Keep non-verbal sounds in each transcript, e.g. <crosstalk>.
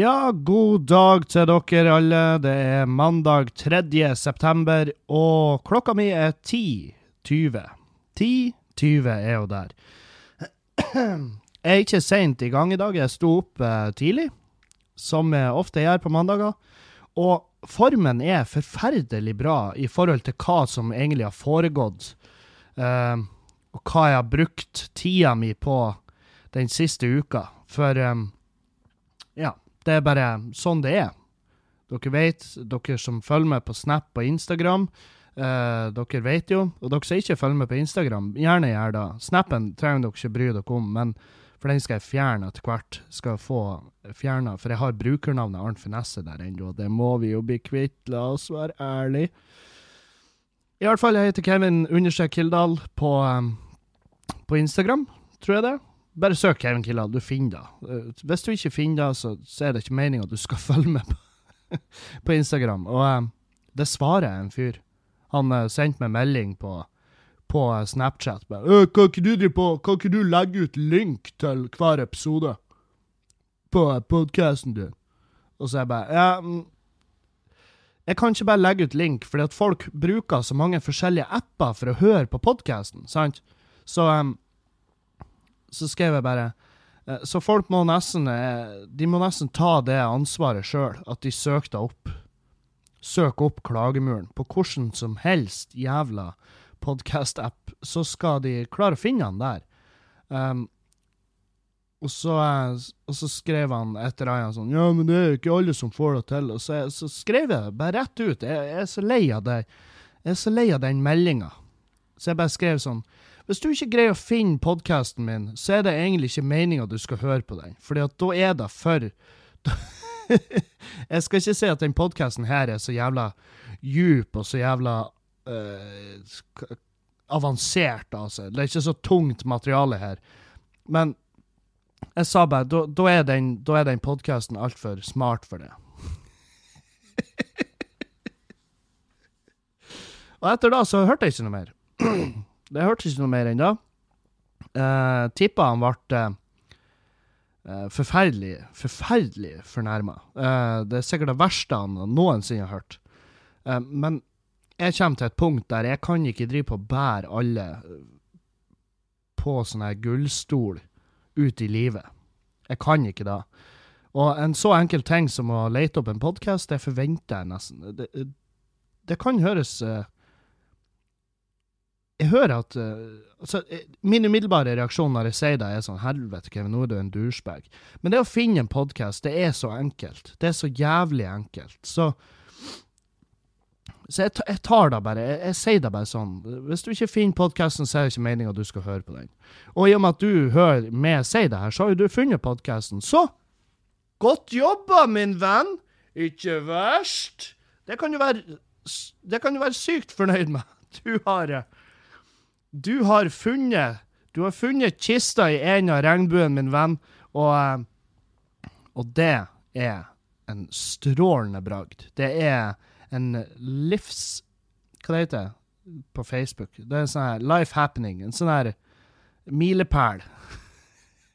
Ja, god dag til dere alle. Det er mandag 3. september, og klokka mi er 10.20. 10.20 er jo der. Jeg er ikke seint i gang i dag. Jeg sto opp eh, tidlig, som jeg ofte gjør på mandager. Og formen er forferdelig bra i forhold til hva som egentlig har foregått, eh, og hva jeg har brukt tida mi på den siste uka. For ja, det er bare sånn det er. Dere vet, dere som følger med på Snap og Instagram, eh, dere vet jo. Og dere som ikke følger med på Instagram, gjerne gjør det. Snappen trenger dere ikke bry dere om, men for den skal jeg fjerne etter hvert. Skal få fjerna, for jeg har brukernavnet Arnt Finesse der ennå, det må vi jo bli kvitt, la oss være ærlige. I hvert fall, jeg heter Kevin understrek Kildahl på, um, på Instagram, tror jeg det. Bare søk Kevin Kildahl, du finner det. Uh, hvis du ikke finner det, så, så er det ikke meninga at du skal <laughs> følge med på, på Instagram. Og um, det svarer en fyr. Han uh, sendte meg melding på på Snapchat. Bare, «Øh, kan ikke du drive på, kan ikke du legge ut link til hver episode på podkasten din? Og så er jeg bare Ja, mm, jeg kan ikke bare legge ut link, fordi at folk bruker så mange forskjellige apper for å høre på podkasten, sant? Så um, så skrev jeg bare eh, Så folk må nesten eh, De må nesten ta det ansvaret sjøl, at de søker deg opp. Søk opp klagemuren på hvordan som helst jævla podkast-app, så skal de klare å finne han der. Um, og, så, og så skrev han etter annet sånn Ja, men det er jo ikke alle som får det til. Og så, så skrev jeg bare rett ut. Jeg, jeg, er så lei av det. Jeg er så lei av den meldinga. Så jeg bare skrev sånn Hvis du ikke greier å finne podkasten min, så er det egentlig ikke meninga du skal høre på den, Fordi at da er det for <laughs> Jeg skal ikke si at den podkasten her er så jævla djup og så jævla uh, avansert, altså. Det er ikke så tungt materiale her. Men jeg sa bare da, er den, da den podkasten altfor smart for det. <laughs> Og etter da så hørte jeg ikke noe mer. <clears throat> det hørtes ikke noe mer ennå. Uh, tippa han ble uh, forferdelig, forferdelig fornærma. Uh, det er sikkert det verste han noensinne har hørt. Uh, men jeg kommer til et punkt der jeg kan ikke drive på å bære alle på sånn her gullstol ut i livet. Jeg kan ikke det. Og en så enkel ting som å lete opp en podkast, det forventer jeg nesten. Det, det kan høres uh, Jeg hører at uh, altså, Min umiddelbare reaksjon når jeg sier det, er sånn Helvete, Kevin, nå er du en douchebag. Men det å finne en podkast, det er så enkelt. Det er så jævlig enkelt. Så så jeg, jeg, tar det bare. Jeg, jeg, sier det bare sånn. Hvis du ikke finner podkasten, så er det ikke meninga du skal høre på den. Og i og med at du hører meg si det her, så har jo du funnet podkasten. Så godt jobba, min venn! Ikke verst. Det kan du være Det kan du være sykt fornøyd med. Du har Du har funnet Du har funnet kista i en av regnbuen, min venn, og Og det er en strålende bragd. Det er en livs... Hva det heter det på Facebook? Det er en sånn her life happening. En sånn her milepæl.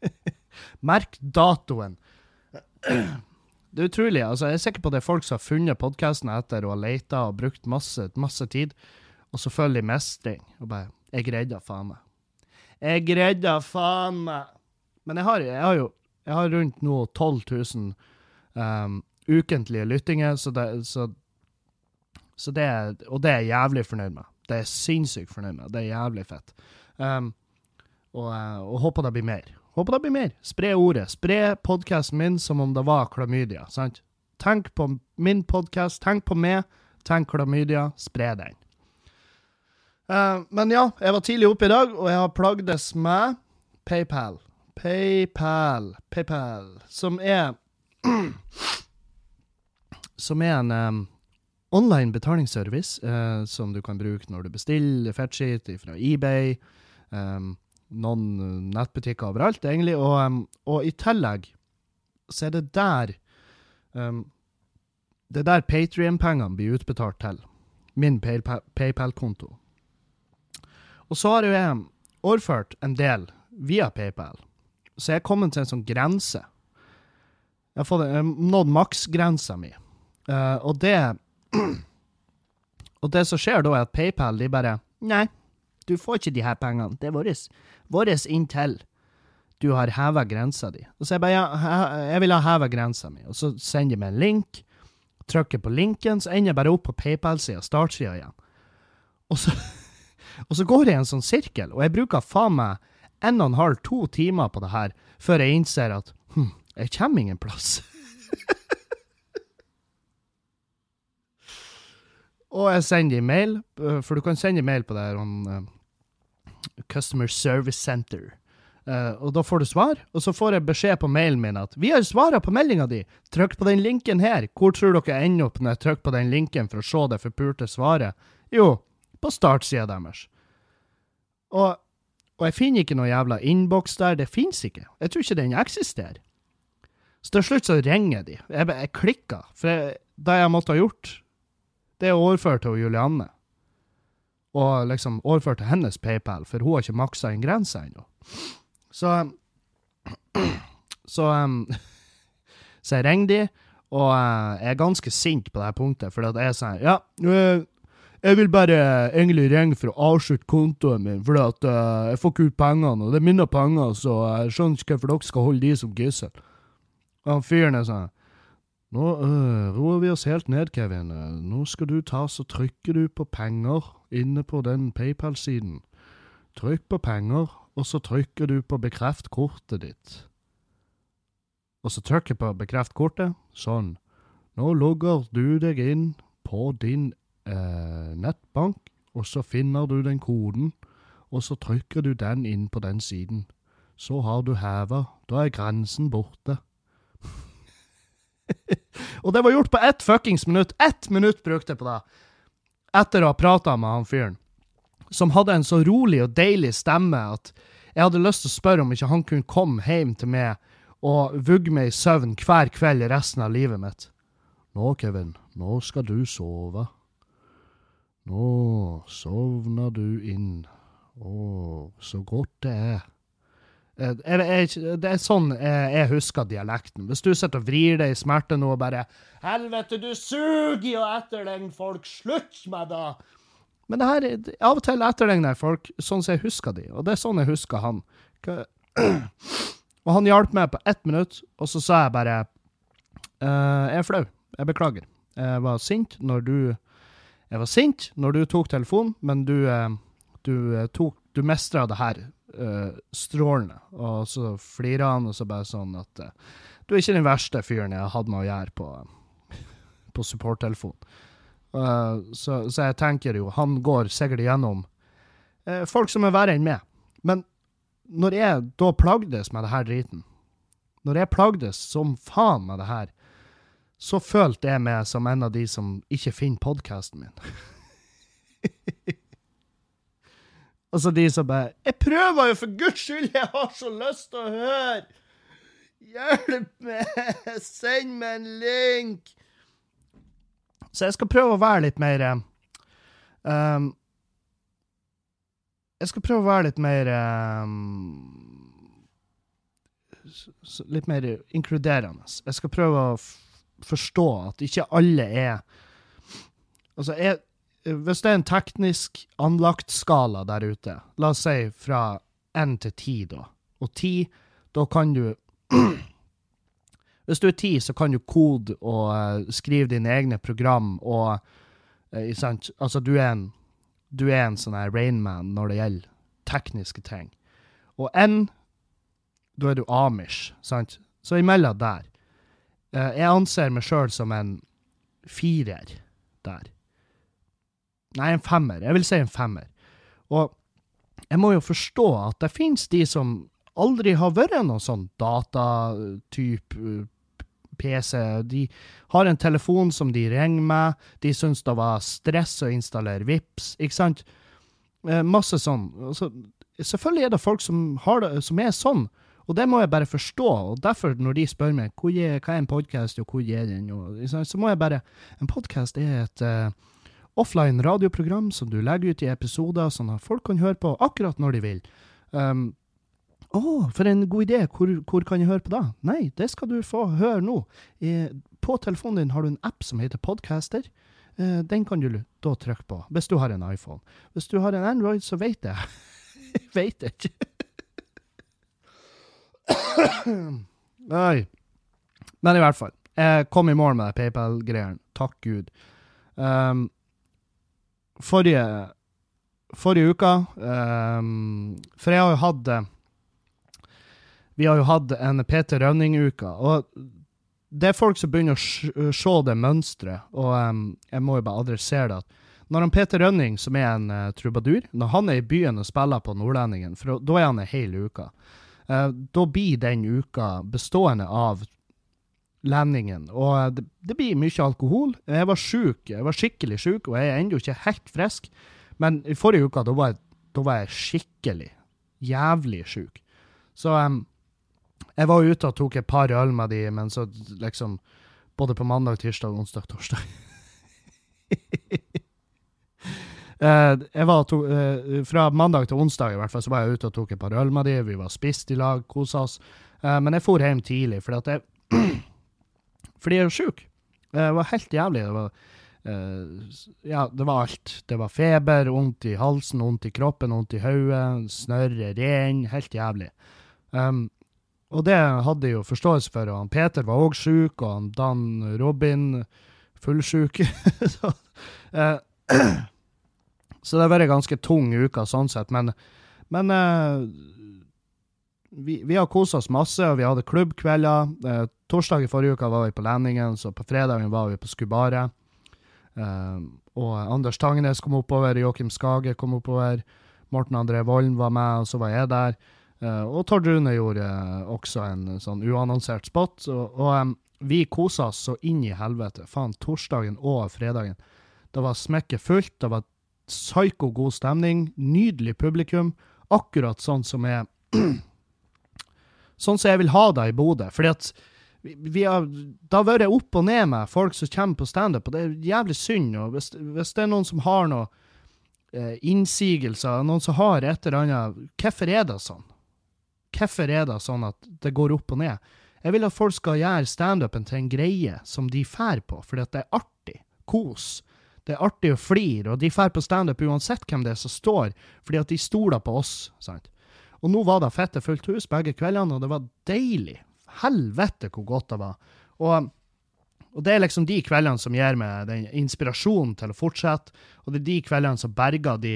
<laughs> Merk datoen. Det er utrolig. altså Jeg er sikker på det er folk som har funnet podkasten etter og har leita og brukt masse, masse tid, og de mestring. Og bare 'Jeg greide faen meg'. Jeg greide faen meg. Men jeg har, jeg har jo jeg har rundt nå 12 000 um, ukentlige lyttinger, så, det, så så det, og det er jeg jævlig fornøyd med. Det er jeg sinnssykt fornøyd med. Det er jævlig fett. Um, og, eh, og, håper det blir mer. Håper det blir mer. Spre ordet. Spre podkasten min som om det var klamydia. sant? Tenk på min podkast, tenk på meg, tenk klamydia, spre den. Uh, men ja, jeg var tidlig oppe i dag, og jeg har plagdes med PayPal. PayPal, PayPal, som er <clears throat> Som er en um, online betalingsservice uh, som du kan bruke når du bestiller fettskitt fra eBay. Um, noen nettbutikker overalt, egentlig. Og, um, og, i tillegg så er det der Det er der Patrion-pengene blir utbetalt til. Min PayPal-konto. Og så har jo jeg overført en del via PayPal. Så jeg er kommet til en sånn grense Jeg har fått, jeg har nådd maksgrensa mi. Uh, og det <clears throat> Og det som skjer da, er at PayPal de bare Nei, du får ikke de her pengene. Det er våres. Inntil du har heva grensa di. Og så jeg bare ja, jeg vil ha heva grensa mi. Og så sender de meg en link. Trykker på linken, så ender jeg bare opp på PayPal-sida, startsida igjen. Og så, <laughs> og så går jeg i en sånn sirkel, og jeg bruker faen meg en og en halv, to timer på det her, før jeg innser at hm, jeg kommer ingen plass. <laughs> og jeg sender dem mail, øh, for du kan sende mail på det her om øh, Customer Service Center. Uh, og da får du svar, og så får jeg beskjed på mailen min at 'Vi har svara på meldinga di. Trykk på den linken her.' Hvor tror dere jeg ender opp når jeg trykker på den linken for å se det forpulte svaret? Jo, på startsida deres. Og, og jeg finner ikke noe jævla innboks der. Det fins ikke. Jeg tror ikke den eksisterer. Så til slutt så ringer de. Jeg, jeg klikker. For jeg, det jeg måtte ha gjort, det er å overføre til Julianne. Og liksom overføre til hennes PayPal, for hun har ikke maksa inn grensa ennå. Så Så um, Så jeg ringer de, og eh, jeg er ganske sint på det punktet, for jeg er sånn Ja, jeg vil bare egentlig ringe for å avslutte kontoen min, for at uh, jeg får ikke ut pengene, og det er mine penger, så jeg skjønner ikke hvorfor dere skal holde de som gissel. Han fyren er sånn Nå øh, roer vi oss helt ned, Kevin. Nå skal du ta så trykker du på penger inne på den PayPal-siden. Trykk på penger, og så trykker du på bekreft kortet ditt. Og så trykker jeg på bekreft kortet. Sånn. Nå logger du deg inn på din eh, nettbank, og så finner du den koden, og så trykker du den inn på den siden. Så har du heva. Da er grensen borte. <laughs> og det var gjort på ett fuckings minutt. Ett minutt brukte jeg på det. Etter å ha prata med han fyren. Som hadde en så rolig og deilig stemme at jeg hadde lyst til å spørre om ikke han kunne komme hjem til meg og vugge meg i søvn hver kveld resten av livet mitt. Nå, Kevin, nå skal du sove. Nå sovner du inn. Å, så godt det er. Eh, Jeg, jeg, det er sånn jeg, jeg husker dialekten. Hvis du sitter og vrir deg i smerte nå og bare 'Helvete, du suger jo å etterligne folk! Slutt med det!' Men det her, er- av og til etterligner jeg folk sånn som jeg husker de, og det er sånn jeg husker han. <clears throat> Og han hjalp meg på ett minutt, og så sa jeg bare «Eh, Jeg er flau. Jeg beklager. Jeg var sint når du Jeg var sint når du tok telefonen, men du, eh, du eh, Du mestra det her eh, strålende. Og så flirer han, og så bare sånn at Du er ikke den verste fyren jeg har hatt med å gjøre på, <laughs> på supporttelefon. Så, så jeg tenker jo, han går sikkert igjennom folk som er verre enn meg. Men når jeg da plagdes med det her driten, når jeg plagdes som faen med det her, så følte jeg meg som en av de som ikke finner podkasten min. <laughs> altså de som bare 'Jeg prøver jo, for guds skyld! Jeg har så lyst til å høre!' Hjelp meg! Send meg en link! Så jeg skal prøve å være litt mer eh, um, Jeg skal prøve å være litt mer um, s- s- Litt mer inkluderende. Jeg skal prøve å forstå at ikke alle er Altså, jeg, hvis det er en teknisk anlagt skala der ute, la oss si fra én til ti, da, og ti, da kan du <clears throat> Hvis du er ti, så kan du kode og uh, skrive dine egne program og uh, sant? Altså, du er en du er en sånn her Rainman når det gjelder tekniske ting. Og N, da er du Amish, sant? Så imellom der. Eh, jeg anser meg sjøl som en firer der. Nei, en femmer. Jeg vil si en femmer. Og jeg må jo forstå at det finnes de som aldri har vært noen sånn datatype uh, PC. De har en telefon som de ringer med. De syns det var stress å installere VIPS, ikke sant? Eh, masse sånn. Altså, selvfølgelig er det folk som, det, som er sånn, og det må jeg bare forstå. Og derfor, når de spør meg hva er en podkast, og hvor er den, så må jeg bare En podkast er et uh, offline radioprogram som du legger ut i episoder, sånn at folk kan høre på akkurat når de vil. Um, Å, for en god idé. Hvor, hvor kan jeg høre på da? Nei, det skal du få høre nå. Eh, på telefonen din har du en app som heter Podcaster. Eh, den kan du da trykke på, hvis du har en iPhone. Hvis du har en Android, så vet jeg. <laughs> jeg vet ikke. Nei. Men i hvert fall. Jeg kom i mål med PayPal-greiene. Takk Gud. Um, forrige Forrige uka um, For jeg har jo hatt eh, Vi har jo hatt en Peter Rønning-uke. Og det er folk som begynner å se det mønsteret, og um, jeg må jo bare adressere det. at Når han Peter Rønning, som er en uh, trubadur, når han er i byen og spiller på Nordlendingen, for da er han ei hel uke, da blir den uka bestående av Lendingen. Og uh, det, det, blir mye alkohol. Jeg var sjuk, jeg var skikkelig sjuk, og jeg er ennå ikke helt frisk. Men i forrige uke, da var jeg, da var jeg skikkelig, jævlig sjuk. Så um, jeg var ute og tok et par øl med de, men så liksom Både på mandag, tirsdag, onsdag, torsdag. <laughs> uh, jeg var to, uh, Fra mandag til onsdag i hvert fall, så var jeg ute og tok et par øl med de. Vi var spist i lag, kosa oss. Uh, men jeg for hjem tidlig, fordi at jeg <clears throat> Fordi jeg er sjuk. Det var helt jævlig. Det var, ja, det var alt. Det var feber, vondt i halsen, vondt i kroppen, vondt i hodet, snørre, ren. Helt jævlig. Um, og det hadde jeg jo forståelse for. Og han Peter var òg sjuk, og han Dan Robin fullsjuk. <laughs> så, eh, <clears throat> så, det har vært ganske tung uke sånn sett. Men, men eh, vi, vi, har kosa oss masse, og vi hadde klubbkvelder. Eh, torsdag i forrige uke var vi på Lendingen, så på fredagen var vi på Skubaret. Eh, og Anders Tangnes kom oppover, Joakim Skage kom oppover. Morten André Volden var med, og så var jeg der. Uh, og Tord Rune gjorde uh, også en sånn uannonsert spot. Og, og um, vi kosa oss så inn i helvete. Faen, torsdagen og fredagen. Det var smekket fullt, det var psyko god stemning, nydelig publikum. Akkurat sånn som jeg <clears throat> Sånn som jeg vil ha det i Bodø. Fordi at har, det har vært opp og ned med folk som kommer på standup, og det er jævlig synd. og Hvis, hvis det er noen som har noe innsigelser, noen som har et eller annet Hvorfor er det sånn? Hvorfor er det sånn at det går opp og ned? Jeg vil at folk skal gjøre standupen til en greie som de fær på, fordi at det er artig. Kos. Det er artig å flire, og de fær på standup uansett hvem det er som står, fordi at de stoler på oss. sant? Og nå var det fette fullt hus begge kveldene, og det var deilig. Helvete hvor godt det var. Og, og det er liksom de kveldene som gir meg den inspirasjonen til å fortsette, og det er de kveldene som berger de,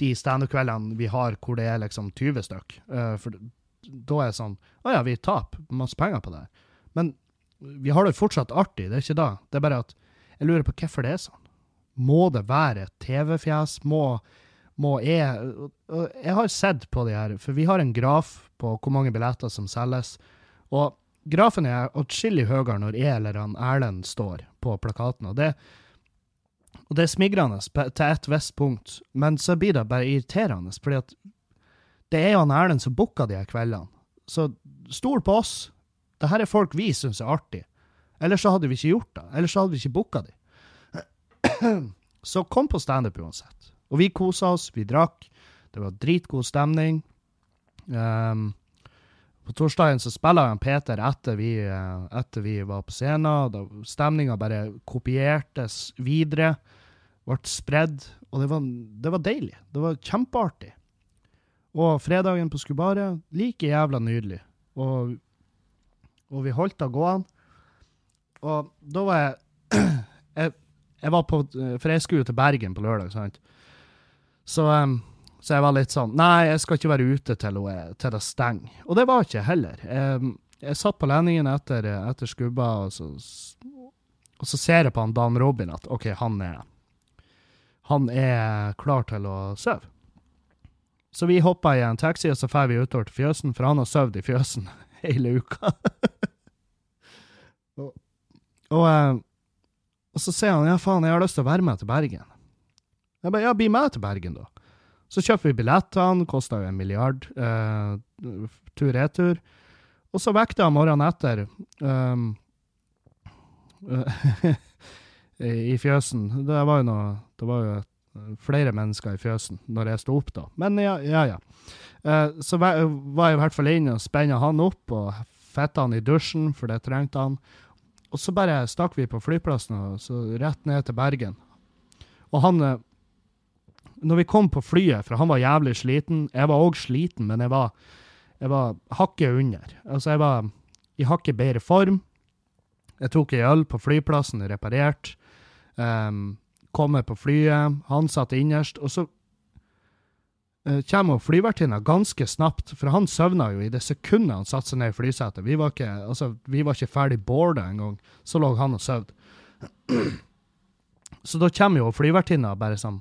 de standup-kveldene vi har hvor det er liksom 20 stykk. Uh, for da er det sånn Å ja, vi taper masse penger på det. Men vi har det fortsatt artig, det er ikke da. Det er bare at jeg lurer på hvorfor det er sånn. Må det være TV-fjes? Må, må jeg Jeg har sett på de her, for vi har en graf på hvor mange billetter som selges. Og grafen er atskillig høyere når jeg eller han Erlend står på plakaten. Og det, og det er smigrende til et visst punkt, men så blir det bare irriterende. fordi at det er jo han Erlend som booker de her kveldene. Så stol på oss. Dette er folk vi syns er artig. Ellers så hadde vi ikke gjort det. Ellers så hadde vi ikke booka de. <clears throat> Så kom på standup uansett. Og vi kosa oss, vi drakk. Det var dritgod stemning. Um, på torsdagen så spilla han Peter etter vi, eh, etter vi var på scenen. Stemninga bare kopiertes videre. Ble spredd. Og det var, det var deilig. Det var kjempeartig. Og fredagen på Skubaret, like jævla nydelig. Og, og vi holdt det gående. Og da var jeg, <clears throat> jeg var på For jeg skulle jo til Bergen på lørdag, sant. Så, så jeg var litt sånn Nei, jeg skal ikke være ute til, til det stenger. Og det var ikke jeg heller. Jeg, jeg satt på Lendingen etter, etter skubba, og så, og så ser jeg på han Dan Robin at OK, han er Han er klar til å sove. Så vi hoppa i en taxi, og så drar vi utover til fjøsen, for han har sovet i fjøsen <laughs> hele uka. <laughs> og, og, eh, og, så sier han ja, faen, jeg har lyst til å være med til Bergen. Jeg bare ja, bli med til Bergen, da. Så kjøper vi billettene, kosta jo en milliard, eh, tur-retur. Og så vekket jeg morgenen etter um, <laughs> i fjøsen. Det var jo noe Det var jo flere mennesker i fjøsen når jeg sto opp, da. Men ja, ja. ja. Eh, så var jeg i hvert fall inne og spenna han opp og fetta han i dusjen, for det trengte han. Og så bare stakk vi på flyplassen og så rett ned til Bergen. Og han uh, Når vi kom på flyet, for han var jævlig sliten Jeg var òg sliten, men jeg var, jeg var hakket under. Altså, jeg var i hakket bedre form. Jeg tok ei øl på flyplassen, reparert. Um, kommer på flyet, han satt innerst, og så kommer flyvertinna ganske snapt, for han søvna jo i det sekundet han satte seg ned i flysetet. Vi var ikke, altså, vi var ikke ferdig boarda engang, så lå han og sov. Så da kommer jo flyvertinna bare sånn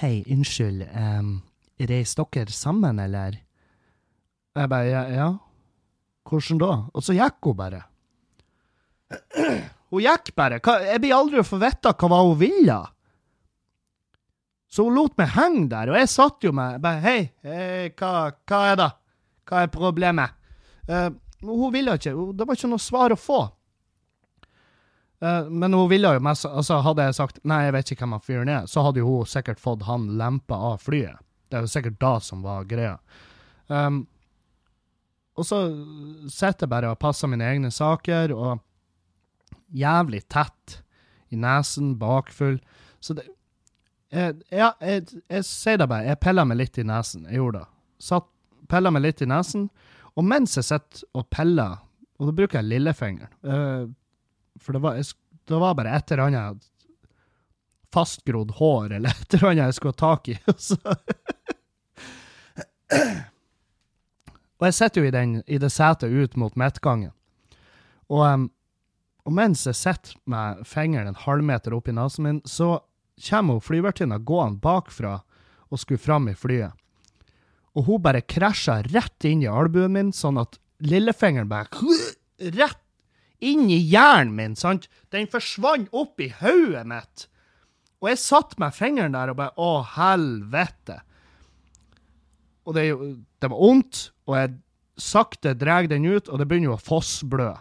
Hei, unnskyld, um, reiser dere sammen, eller? Jeg bare ja, ja. Hvordan da? Og så gikk hun bare. <clears throat> Hun gikk bare. Jeg blir aldri å få vite hva hun ville. Så hun lot meg henge der, og jeg satt jo med bare Hei, hei hva, hva, er det? Hva er problemet? Uh, hun ville ikke. Det var ikke noe svar å få. Uh, men hun ville jo mest altså Hadde jeg sagt nei, jeg vet ikke hvem han fyren er, så hadde jo hun sikkert fått han lempa av flyet. Det er jo sikkert da som var greia. Um, og så sitter jeg bare og passer mine egne saker, og jævlig tett i nesen, bakfull. Så det Ja, jeg sier det bare, jeg pilla meg litt i nesen. Jeg gjorde det. Satt, pilla meg litt i nesen. Og mens jeg sitter og piller, og da bruker jeg lillefingeren uh, For det var, jeg, det var bare et eller annet fastgrodd hår eller et eller annet jeg skulle ha tak i. <laughs> og jeg sitter jo i, den, i det setet ut mot midtgangen. Og um, og mens jeg sitter med fingeren en halvmeter opp i nesen min, så kommer flyvertinna gående bakfra og skulle fram i flyet. Og hun bare krasja rett inn i albuen min, sånn at lillefingeren bare <sniffs> Rett inn i hjernen min, sant? Den forsvant opp i hodet mitt. Og jeg satt med fingeren der og bare Å, helvete. Og det, det var vondt, og jeg sakte drar den ut, og det begynner jo å fossblø.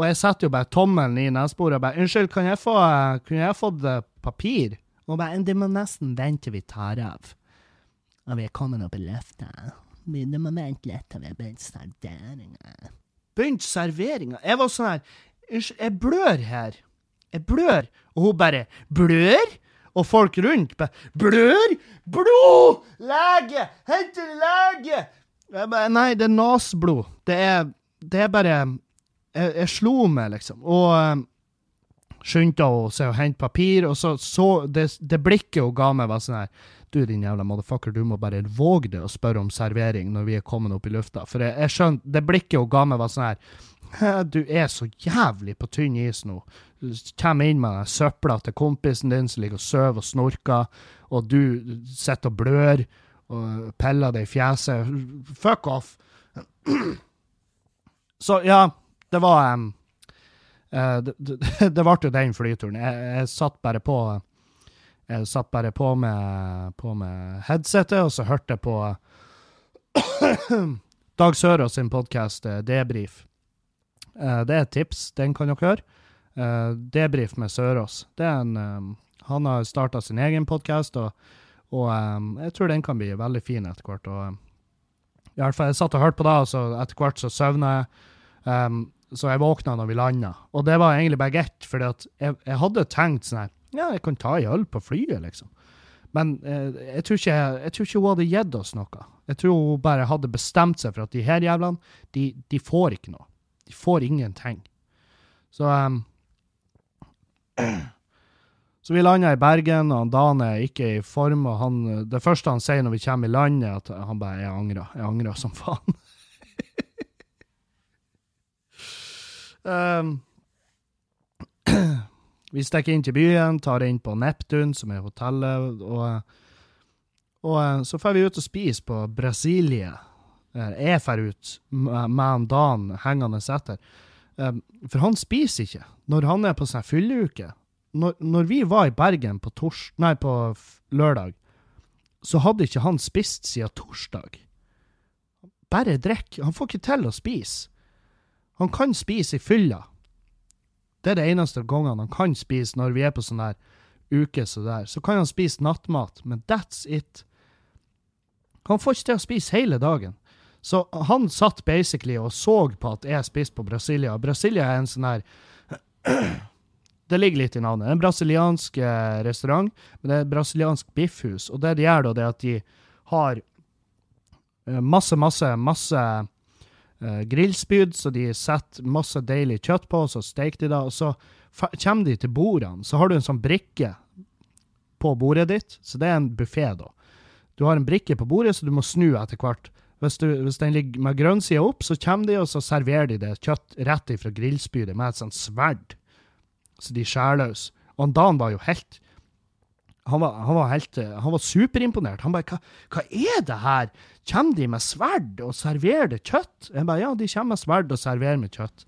Og jeg setter jo bare tommelen i neseboret og bare 'Unnskyld, kan jeg få, kunne jeg fått uh, papir?' Og bare 'Det må nesten vente til vi tar av.' Og vi er kommet opp i lufta. Det må vente litt til vi har begynt serveringa. Begynt serveringa? Jeg var sånn her 'Unnskyld, jeg blør her. Jeg blør.' Og hun bare 'Blør?' Og folk rundt bare 'Blør? Blod! Lege! Hent en lege!' Jeg bare, Nei, det er nasblod. Det det er bare jeg, jeg slo meg, liksom. Og um, skyndte seg å hente papir, og så, så det, det, blikket hun ga meg, var sånn her Du, din jævla motherfucker, du må bare våge det å spørre om servering når vi er kommet opp i lufta. For jeg, jeg skjønte Det blikket hun ga meg, var sånn her Du er så jævlig på tynn is nå. Kommer inn med den søpla til kompisen din som ligger og sover og snorker, og du sitter og blør og piller deg i fjeset. Fuck off! <clears throat> Så ja, det var um, uh, det, det, <laughs> ble jo den flyturen. Jeg, jeg, satt bare på Jeg satt bare på med, på med headsetet, og så hørte jeg på <coughs> Dag Sørås sin podkast uh, Debrif. Uh, det er et tips, den kan dere høre. Uh, Debrif med Sørås. Det er en, um, han har starta sin egen podkast, og, og um, jeg tror den kan bli veldig fin etter hvert. Fall, Jeg satt og hørte på det, og så etter hvert så søvna jeg. Um, så jeg våkna når vi landa. Og det var egentlig bare greit, for jeg, jeg, hadde tenkt sånn her Ja, jeg kan ta ei øl på flyet, liksom. Men eh, jeg, tror ikke, jeg, tror ikke, hun hadde gitt oss noe. Jeg tror hun bare hadde bestemt seg for at de her jævlene, de, de får ikke noe. De får ingenting. Så um, <clears throat> Så vi landa i Bergen, og Dan er ikke i form. og han, Det første han sier når vi kommer i land, er at han bare 'Jeg angrer. Jeg angrer som faen'. <laughs> Um, <clears throat> vi stikker inn til byen, tar inn på Neptun, som er hotellet, og, og eh, så drar vi ut og spiser på Brasilie. Eh, jeg drar ut med Dan hengende etter. Um, for han spiser ikke når han er på sånn fylleuke. Når, når, vi var i Bergen på, tors, nei, på lørdag, så hadde ikke han spist siden torsdag. Bare drikk. Han får ikke til å spise. Han kan spise i fylla. Det er det eneste gangen han kan spise når vi er på sånn der uke så der, så kan han spise nattmat, men that's it. Han får ikke til å spise hele dagen. Så han satt basically og så på at jeg spiste på Brasilia. Brasilia er en sånn her <clears throat> Det ligger litt i navnet. En brasiliansk eh, restaurant, men det er et brasiliansk biffhus. Og det de gjør, da, det er at de har eh, masse, masse, masse uh, grillspyd, så de setter masse deilig kjøtt på, så steker de det. Og så kommer de til bordene, så har du en sånn brikke på bordet ditt. Så det er en buffé, da. Du har en brikke på bordet, så du må snu etter hvert. Hvis, du, hvis den ligger med grønnsida opp, så kommer de og så serverer de det kjøtt rett ifra grillspydet med et sånt sverd så de skjærløs. Og Dan var jo helt han var, han var, helt, han var superimponert. Han bare hva, hva, er det her? Kommer de med sverd og serverer det kjøtt? Jeg bare Ja, de kommer med sverd og serverer med kjøtt.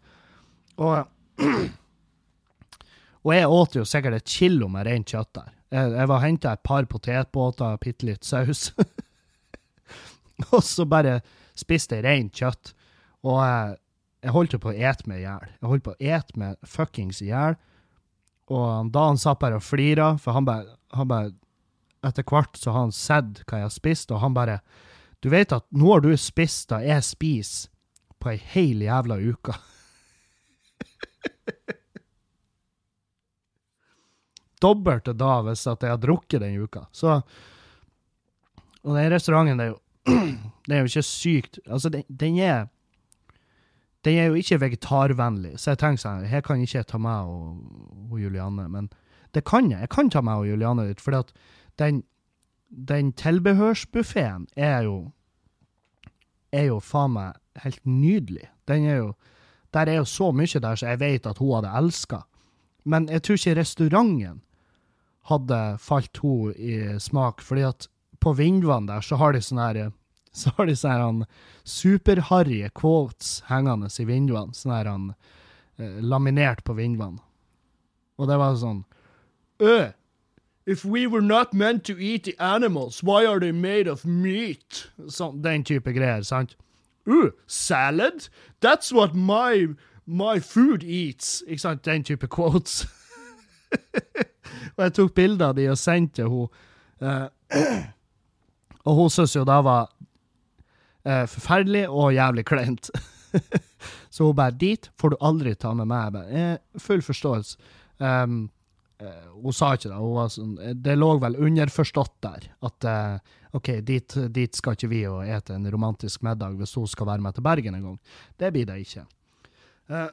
Og, <clears throat> og jeg åt jo sikkert et kilo med rent kjøtt der. Jeg, jeg var henta et par potetbåter og bitte litt saus. <laughs> og så bare spiste jeg rent kjøtt. Og jeg, jeg holdt jo på å ete meg i hjel. Jeg holdt på å ete meg fuckings i hjel. Og da han satt bare og flira, for han bare, han bare Etter hvert så har han sett hva jeg har spist, og han bare Du vet at nå har du spist da jeg spiser på ei hel jævla uke. <laughs> Dobbelt da hvis at jeg har drukket den uka. Så Og den restauranten, det er jo, <clears throat> det er jo ikke sykt Altså, den, den er den er jo ikke vegetarvennlig, så jeg tenker sånn, her kan ikke ta meg og, og, Julianne. Men det kan jeg. Jeg kan ta meg og Julianne ut, for den, den tilbehørsbuffeen er jo er jo faen meg helt nydelig. Den er jo Der er jo så mye der som jeg vet at hun hadde elska. Men jeg tror ikke restauranten hadde falt henne i smak, fordi at på Vindvann der så har de sånn her <laughs> så har de sånne superharry quotes hengende i vinduene. Sånn her han eh, laminert på vinduene. Og det var sånn uh, If we were not meant to eat the animals, why are they made of meat? Sånn, den type greier, sant? Uh, salad? That's what my, my food eats. Ikke sant? Den type quotes. <laughs> og jeg tok bilder av de og sendte til henne. Uh, og hun syntes jo da var Eh, forferdelig og jævlig kleint. <laughs> så hun bare 'Dit får du aldri ta med meg'. Jeg bare, eh, full forståelse. Um, eh, hun sa ikke det. Sånn, eh, det lå vel underforstått der at eh, OK, dit, dit, skal ikke vi og ete en romantisk middag hvis hun skal være med til Bergen en gang. Det blir det ikke. Uh,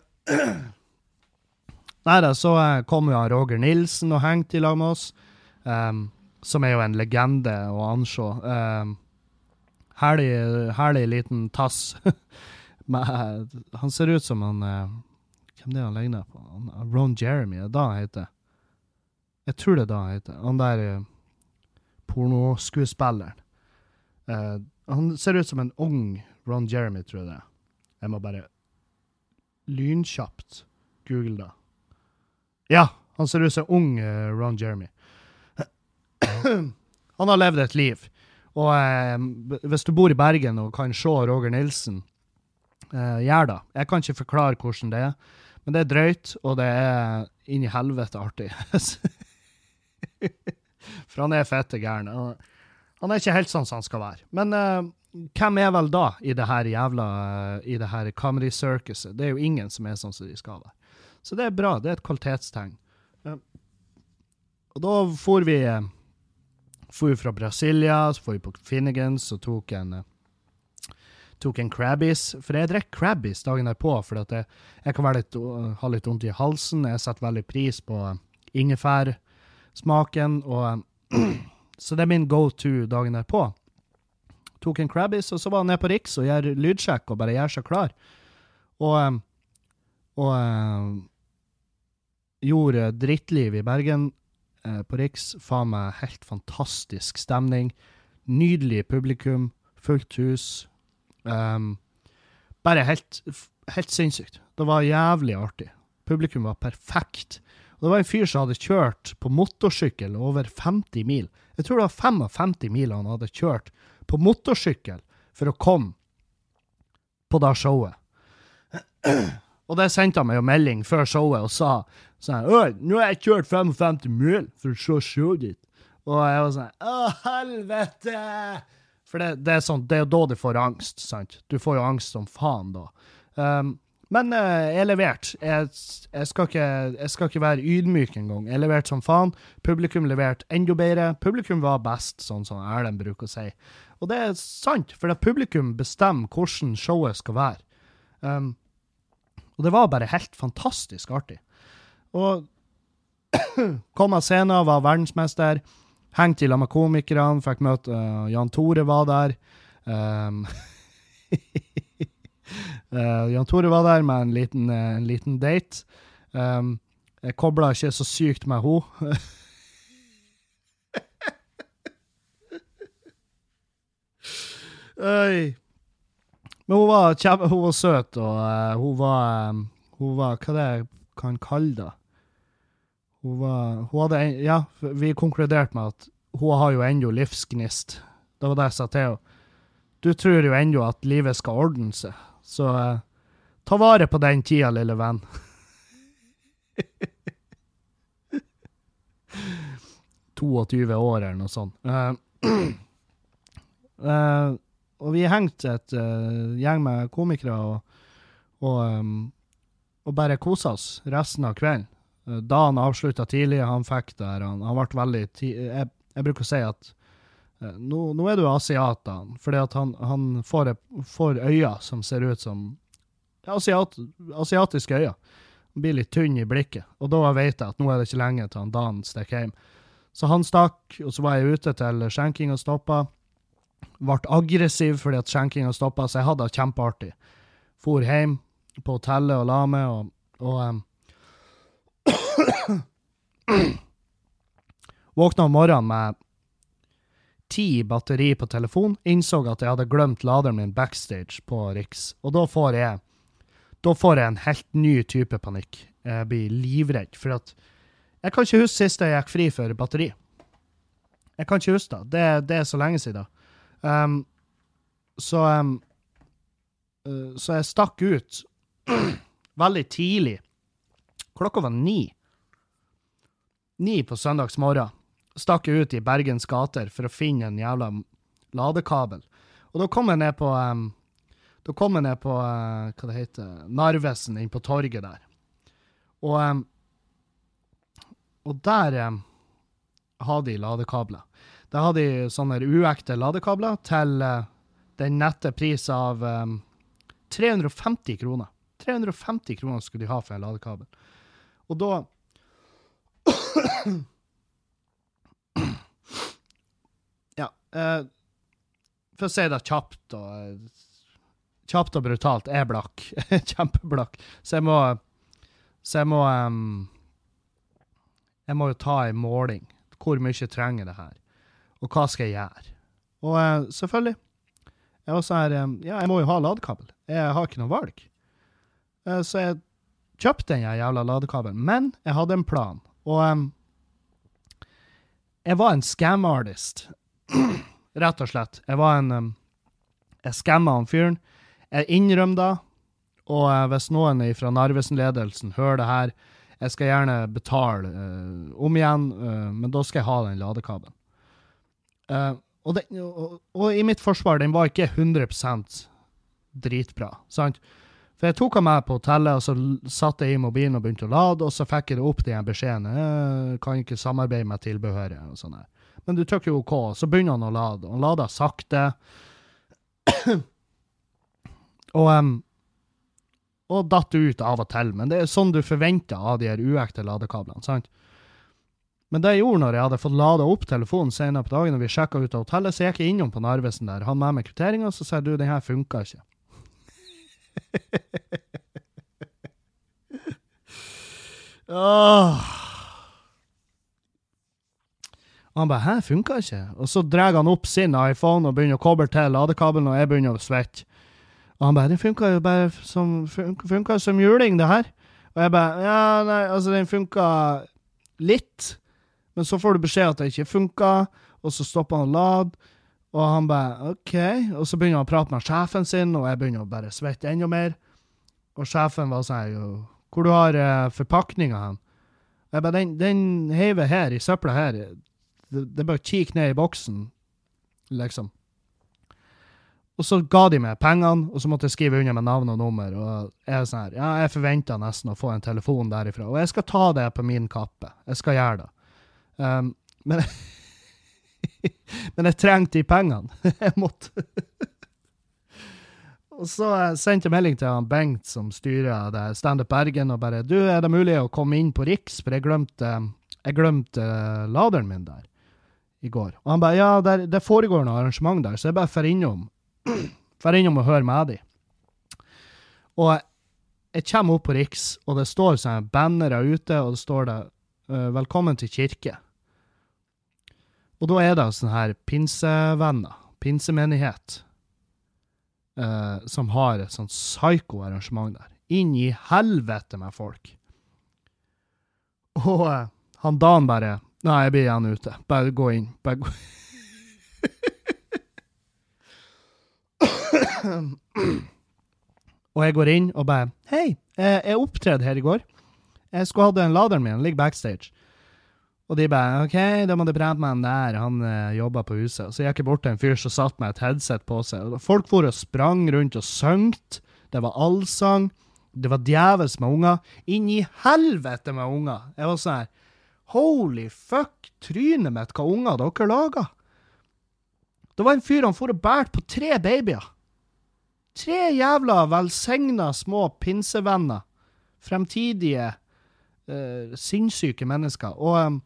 Nei da, så kom jo Roger Nilsen og hengte i lag med oss, um, som er jo en legende å anse. Um, herlig, herlig liten tass. <laughs> han ser ut som han eh, Hvem det er han ligner på? Ron Jeremy, er det da han heter? Jeg tror det er da han heter. Han der pornoskuespilleren. Uh, han ser ut som en ung Ron Jeremy, tror jeg det. Jeg må bare lynkjapt google det. Ja, han ser ut som ung uh, Ron Jeremy. <clears throat> han har levd et liv. Og eh, hvis du bor i Bergen og kan se Roger Nilsen, eh, gjør det. Jeg kan ikke forklare hvordan det er, men det er drøyt, og det er inn i helvete artig. <laughs> For han er fette gæren. Han er ikke helt sånn som han skal være. Men eh, hvem er vel da i det her jævla i det her comedy circuset? Det er jo ingen som er sånn som de skal være. Så det er bra. Det er et kvalitetstegn. Og da får vi eh, for fra Brasilia, så vi på Finnegans og tok en tok en Crabbies. For jeg drikker Crabbies dagen derpå, for jeg, jeg kan litt, ha litt vondt i halsen. Jeg setter veldig pris på ingefærsmaken, og <clears throat> så det er min go to dagen derpå. Tok en Crabbies, og så var han nede på Riks og gjør lydsjekk og bare gjør seg klar. Og, og gjorde drittliv i Bergen eh, på Riks. Faen meg helt fantastisk stemning. Nydelig publikum. Fullt hus. Um, bare helt, helt sinnssykt. Det var jævlig artig. Publikum var perfekt. Og det var en fyr som hadde kjørt på motorsykkel over 50 mil. Jeg tror det var 55 mil han hadde kjørt på motorsykkel for å komme på det showet. <clears throat> Og det sendte han meg jo melding før showet og sa sånn Øy, nå har jeg kjørt 55 mil for å se showet ditt. Og jeg var sånn Å, helvete! For det, det, er sånn, det er jo da du får angst, sant? Du får jo angst som faen da. Um, men uh, jeg leverte. Jeg, jeg, skal ikke, jeg skal ikke være ydmyk engang. Jeg leverte som faen. Publikum leverte enda bedre. Publikum var best, sånn som Erlend bruker å si. Og det er sant, for det publikum bestemmer hvordan showet skal være. Um, og det var bare helt fantastisk artig. Og kom av scenen, var verdensmester. Hengte i lag med komikerne, fikk møte uh, Jan Tore var der. Um, uh, <laughs> Jan Tore var der med en liten, uh, en liten date. Um, jeg kobla ikke så sykt med henne. <laughs> Øy. Men hun var, hun var søt, og hun var um, Hun var Hva det kan kalle det? Hun var hun hadde, Ja, vi konkluderte med at hun har jo ennå livsgnist. Det var det jeg sa til henne. Du tror jo ennå at livet skal ordne seg, så uh, ta vare på den tida, lille venn. <laughs> 22 år eller noe sånt. Uh, uh, <clears throat> og vi hengte et gjeng med komikere og, og, um, og bare kosa oss resten av kvelden. Eh, da han avslutta tidlig, han fikk der Han, han ble veldig jeg, jeg, bruker å si at uh, nå, nå, er du asiat, da. Fordi at han, han får, får øyne som ser ut som asiat, asiatiske øyne. Han blir litt tynn i blikket. Og da vet jeg at nå er det ikke lenge til han Dan stikker hjem. Så han stakk, og så var jeg ute til skjenkinga stoppa. Ble aggressiv fordi at skjenkinga stoppa, så jeg hadde det kjempeartig. For hjem på hotellet og la meg, og, og um, <clears throat> Våkna om morgenen med ti batteri på telefon, innså at jeg hadde glemt laderen min backstage på Riks. Og da får jeg da får jeg en helt ny type panikk. Jeg blir livredd. For at Jeg kan ikke huske sist jeg gikk fri for batteri. Jeg kan ikke huske det. Det, det er så lenge siden. Um, så um, uh, Så jeg stakk ut <clears throat> veldig tidlig. Klokka var ni ni på søndagsmorgen stakk jeg ut i Bergens gater for å finne en jævla ladekabel. Og da kom jeg ned på um, Da kom jeg ned på uh, hva det heter, Narvesen, inn på torget der. Og, um, og der um, har de ladekabler. Der har de sånne uekte ladekabler til uh, den nette pris av 350 kroner. 350 kroner skulle de ha for en ladekabel. Og da <coughs> ja. Uh, for å si det kjapt og Kjapt og brutalt er blakk. <laughs> Kjempeblakk. Så jeg må Så jeg må um, Jeg må jo ta en måling. Hvor mye jeg trenger det her? Og hva skal jeg gjøre? Og uh, selvfølgelig Jeg var sånn um, Ja, jeg må jo ha ladekabel. Jeg har ikke noe valg. Uh, så jeg kjøpte den jævla ladekabelen. Men jeg hadde en plan. Og um, jeg var en scam artist, rett og slett. Jeg var en um, Jeg skamma han fyren. Jeg innrømmer det. Og uh, hvis noen fra Narvesen-ledelsen hører det her, jeg skal gjerne betale uh, om igjen, uh, men da skal jeg ha den ladekabelen. Og, og, og, i mitt forsvar, den var ikke 100% dritbra, sant? For jeg tok han med på hotellet, og så satte jeg i mobilen og begynte å lade, og så fikk jeg det opp de beskjedene. Jeg kan ikke samarbeide med tilbehøret og sånn. Men du trykker OK, så begynner han å lade. Han lader sakte. <clears throat> og um, og datt ut av og til. Men det er sånn du forventer av de her uekte ladekablene. sant? Men det jeg gjorde når jeg hadde fått lada opp telefonen senere på dagen, og vi sjekka ut av hotellet, så gikk jeg innom på Narvesen der, han med meg kvitteringa, så sa du, den her funka ikke <laughs> oh. Han bare 'hæ, funka ikke?' Og så drar han opp sin iPhone og begynner å koble til ladekabelen, og jeg begynner å svette. Og han bare 'Den funka jo bare som, funka som juling, det her'. Og jeg bare 'Ja, nei, altså, den funka litt', men så får du beskjed at det ikke funka, og så stopper han å lade. Og han bare OK. Og så begynner han å prate med sjefen sin, og jeg begynner å bare svette enda mer. og sjefen var sånn Hvor du har uh, forpakninga hen? Jeg bare, Den, den heiver her, i søpla her. Det, det bare å kikke ned i boksen, liksom. Og så ga de meg pengene, og så måtte jeg skrive under med navn og nummer. Og jeg er sånn her, ja, jeg forventa nesten å få en telefon derifra. Og jeg skal ta det på min kappe. Jeg skal gjøre det. Um, men, <laughs> <laughs> men jeg trengte de pengene. <laughs> jeg måtte Og så sendte jeg melding til han Bengt, som styrer Standup Bergen, og bare 'Du, er det mulig å komme inn på Riks?' For jeg glemte, jeg glemte uh, laderen min der i går. Og han bare 'Ja, der, det foregår noe arrangement der, så jeg bare drar innom <clears throat> Drar innom og hører med de. Og jeg kommer opp på Riks, og det står sånne bannere ute, og det står det uh, 'Velkommen til kirke'. Og da er det sånne her pinsevenner, pinsemenighet, eh, som har et sånt psyko-arrangement der. Inn i helvete med folk. Og eh, han Dan bare Nei, jeg blir igjen ute. Bare gå inn. Bare gå og jeg går inn og bare Hei, jeg opptredde her i går. Jeg skulle hatt den laderen min, ligger backstage. Og de bare OK, da må du prate med han der, han uh, jobber på huset. Så jeg gikk jeg bort til en fyr som satt med et headset på seg. Folk for og sprang rundt og søngte. Det var allsang. Det var djevelsk med unger. Inn i helvete med unger! Jeg var sånn her Holy fuck, trynet mitt, hva unger dere lager! Det var en fyr han for og bærte på tre babyer. Tre jævla velsigna små pinsevenner. Fremtidige uh, sinnssyke mennesker. Og um,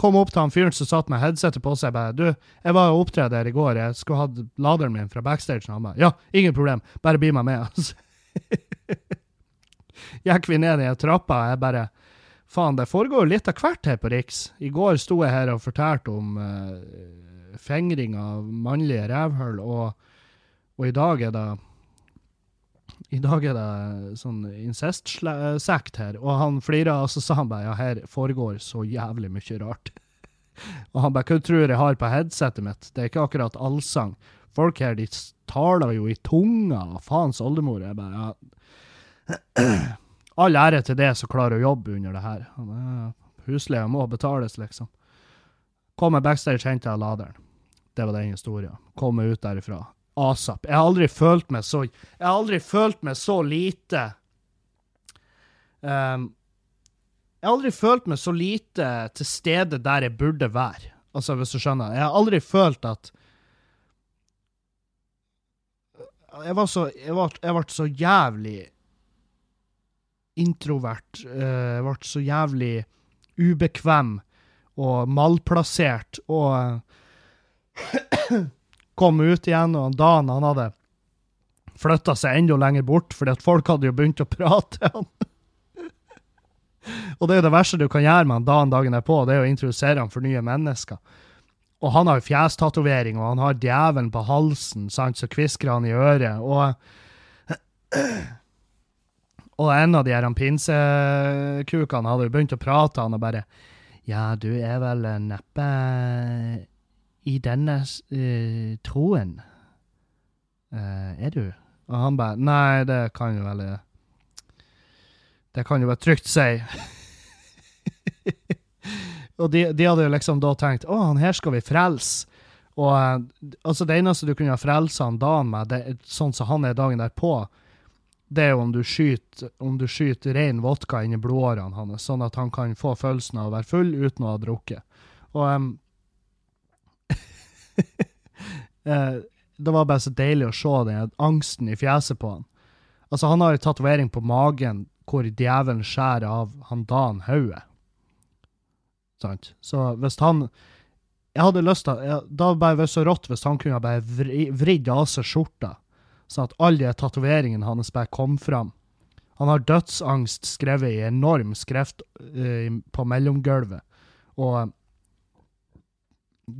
kom opp til han fyren som satt med headsetet på seg. bare, 'Du, jeg var og opptredde her i går. Jeg skulle hatt laderen min fra backstage.' Og han bare 'Ja, ingen problem. Bare bli med med.' <laughs> Altså. Gikk vi ned i trappa, og jeg bare Faen, det foregår litt av hvert her på Riks. I går sto jeg her og fortalte om uh, fengring av mannlige revhull, og, og, i dag er det i dag er det sånn incest-sekt her, og han flira, og så sa han bare ja, her foregår så jævlig mye rart. <laughs> og han bare hva tror jeg har på headsetet mitt? Det er ikke akkurat allsang. Folk her, de taler jo i tunga, faens oldemor. Jeg bare ja. <clears throat> All ære til det som klarer å jobbe under det her. Husleia må betales, liksom. Kommer backstage, henter laderen. Det var den historien. Kommer ut derifra. Asap. Jeg har aldri følt meg så Jeg har aldri følt meg så lite um, Jeg har aldri følt meg så lite til stede der jeg burde være. Altså, hvis du skjønner. Jeg har aldri følt at Jeg var så Jeg ble, så jævlig introvert. Eh, jeg ble så jævlig ubekvem og malplassert og kom ut igjen, og Dan han hadde flytta seg enda lenger bort, fordi at folk hadde jo begynt å prate. og det er jo det verste du kan gjøre med han Dan dagen derpå, det er å introdusere han for nye mennesker. Og han har jo fjestatovering, og han har djevelen på halsen, sant, så kvisker han i øret. Og, og en av de her pinsekukene hadde jo begynt å prate, han og bare Ja, du er vel neppe i denne uh, troen uh, er du? Og han bare Nei, det kan jo vel Det kan jo være trygt si. <laughs> og de, de, hadde jo liksom da tenkt Å, han her skal vi frelse. Og uh, altså det eneste du kunne ha frelsa han dagen med, det, sånn som han er dagen derpå, det er jo om du skyter, om du skyter ren vodka inn i blodårene hans, sånn at han kan få følelsen av å være full uten å ha drukket. Og um, Eh, <laughs> det var bare så deilig å se den angsten i fjeset på han. Altså, han har en tatovering på magen hvor djevelen skjærer av han Dan hodet. Sant? Så hvis han Jeg hadde lyst til Det hadde bare vært så rått hvis han kunne bare vridd av seg skjorta, sånn at alle de tatoveringene hans bare kom fram. Han har dødsangst skrevet i enorm skrift uh, på mellomgulvet. Og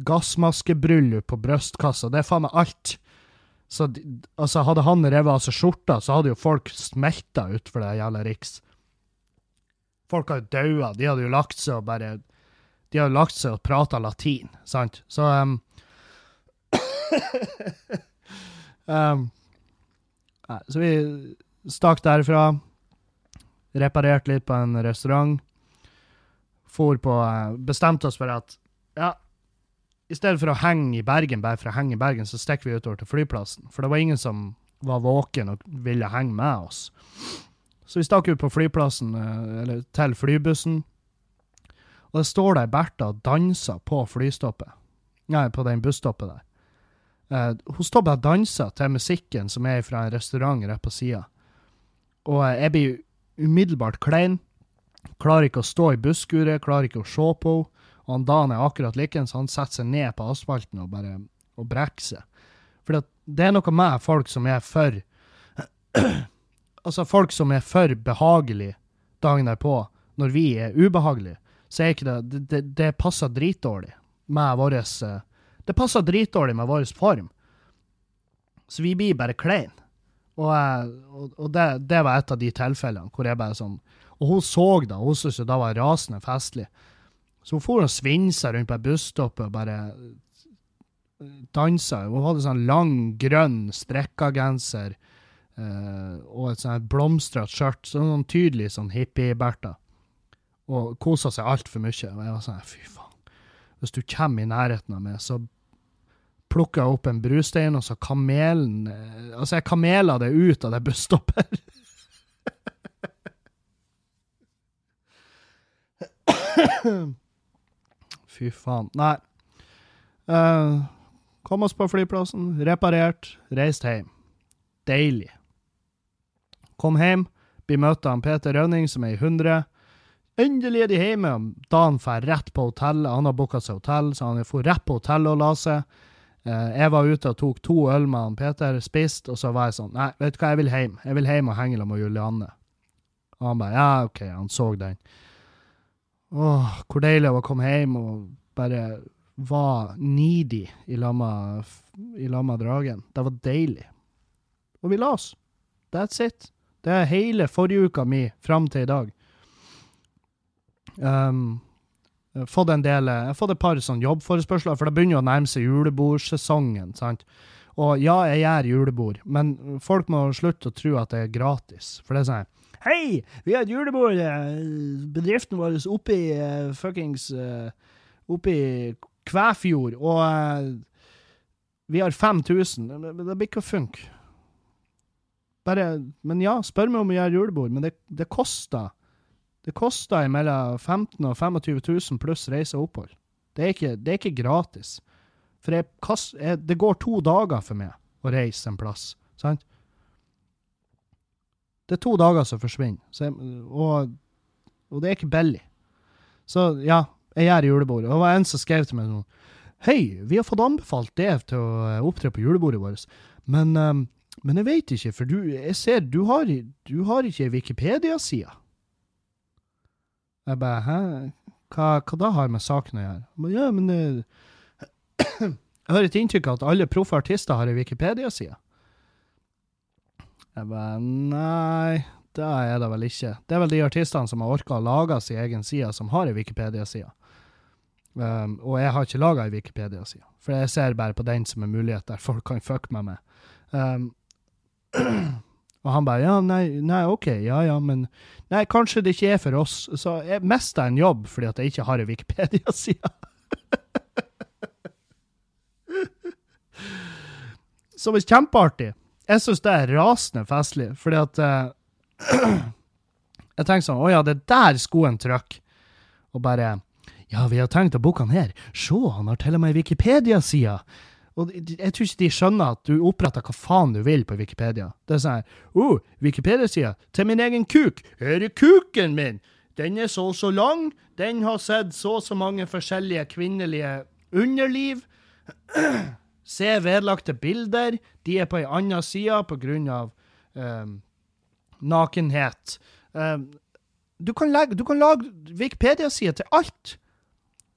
gassmaskebryllup på brystkassa. Det er faen meg alt. Så altså, hadde han revet av seg skjorta, så hadde jo folk smelta utfor det jævla Riks. Folk hadde daua. De hadde jo lagt seg og bare De hadde lagt seg og prata latin, sant? Så <coughs> um, um, så vi stakk derfra. Reparerte litt på en restaurant. For på eh, Bestemte oss for at ja, i stedet for å henge i Bergen bare for å henge i Bergen, så stikker vi utover til flyplassen. For det var ingen som var våken og ville henge med oss. Så vi stakk ut på flyplassen, eh, eller til flybussen. Og det står der Bertha og danser på flystoppet. Nei, på den busstoppet der. Uh, hun står bare og danser til musikken som er fra en restaurant rett på sida. Og uh, jeg blir umiddelbart klein. Klarer ikke å stå i busskuret, klarer ikke å se på henne. Og han Dan er akkurat like, så han setter seg ned på asfalten og bare og brekker seg. For det er noe med folk som er for <clears throat> Altså, folk som er for behagelig dagen derpå, når vi er ubehagelige, så er ikke det Det, det, passer dritdårlig med vår uh, det passer dritdårlig med vår form. Så vi blir bare klein. Og, og, og det, det, var et av de tilfellene hvor jeg bare sånn Og hun så det, hun syntes det var rasende festlig. Så hun for og svinsa rundt på busstoppet busstopp og bare dansa. Hun hadde sånn lang, grønn strekkagenser eh, og et sånn blomstrete skjørt. Sånn tydelig sånn hippie-Bertha. Og kosa seg altfor mye. Og jeg var sånn fy faen. Hvis du kommer i nærheten av meg, så plukka opp en brustein, og så kamelen eh, Altså, jeg kamela det ut av det busstoppet. <coughs> <coughs> <coughs> Fy faen. Nei. Uh, kom oss på flyplassen, reparert, reist hjem. Deilig. Kom hjem, blir møtt av Peter Rønning, som er i 100. Endelig er de hjemme. Dan drar rett på hotellet. Han har booka seg hotell, så han får rett på hotellet og la seg. Uh, jeg var ute og tok to øl med han Peter, spiste, og så var jeg sånn Nei, vet du hva, jeg vil hjem. Jeg vil hjem og henge sammen med Julianne. Og han bare Ja, OK, han så den. Åh, hvor deilig det var å komme hjem og bare var needy i lag med dragen. Det var deilig. Og vi la oss. That's it. Det er hele forrige uka mi fram til i dag. Um, jeg har fått en del, jeg har fått et par sånn jobbforespørsler, for det begynner jo å nærme seg julebordsesongen. sant? Og ja, jeg gjør julebord, men folk må slutte å tro at det er gratis. For det er sånn Hei, vi har et julebord, eh, bedriften vår oppe i uh, fuckings uh, Oppe Kvæfjord, og uh, vi har 5000. Det, det blir ikke å funke. Bare Men ja, spør meg om vi har julebord, men det, det koster det koster mellom 15 og 25 000 pluss reise og opphold. Det er ikke, det er ikke gratis. For jeg, jeg, det går to dager for meg å reise en plass. Sant? Det er to dager som forsvinner. Jeg, og, og, det er ikke billig. Så ja, jeg gjør julebord. Og det var en som skrev til meg sånn Hei, vi har fått anbefalt det til å eh, opptre på julebordet vårt, men, um, men jeg vet ikke, for du, jeg ser du har, du har ikke Wikipedia-side. Jeg bare Hæ? Hva, hva da har med saken å gjøre? Men, ja, men uh, <clears throat> Jeg har et inntrykk av at alle proffe artister har ei Wikipedia-side. Jeg bare Nei, det er det vel ikke. Det er vel de artistene som har orka å lage sin egen side, som har ei Wikipedia-side. Um, og jeg har ikke laga ei Wikipedia-side, for jeg ser bare på den som en mulighet der folk kan fucke med meg. Um, <clears throat> Og han bare ja, nei, nei, OK, ja ja, men Nei, kanskje det ikke er for oss. Så jeg mista en jobb fordi at jeg ikke har ei Wikipedia-side. <laughs> Som er kjempeartig. Jeg syns det er rasende festlig, fordi at uh, <clears throat> Jeg tenker sånn Å ja, det er der skoen trykker. Og bare Ja, vi har tenkt å booke han her. Se, han har til og med Wikipedia-sida. Og jeg tror ikke de skjønner at du oppretter hva faen du vil på Wikipedia. Det er sånn oh, Wikipedia-sida til min egen kuk. Her er kuken min! Den er så og så lang. Den har sett så og så mange forskjellige kvinnelige underliv. <clears throat> Se vedlagte bilder. De er på ei anna side av um, nakenhet. Um, du, kan legge, du kan lage Wikipedia-side til alt.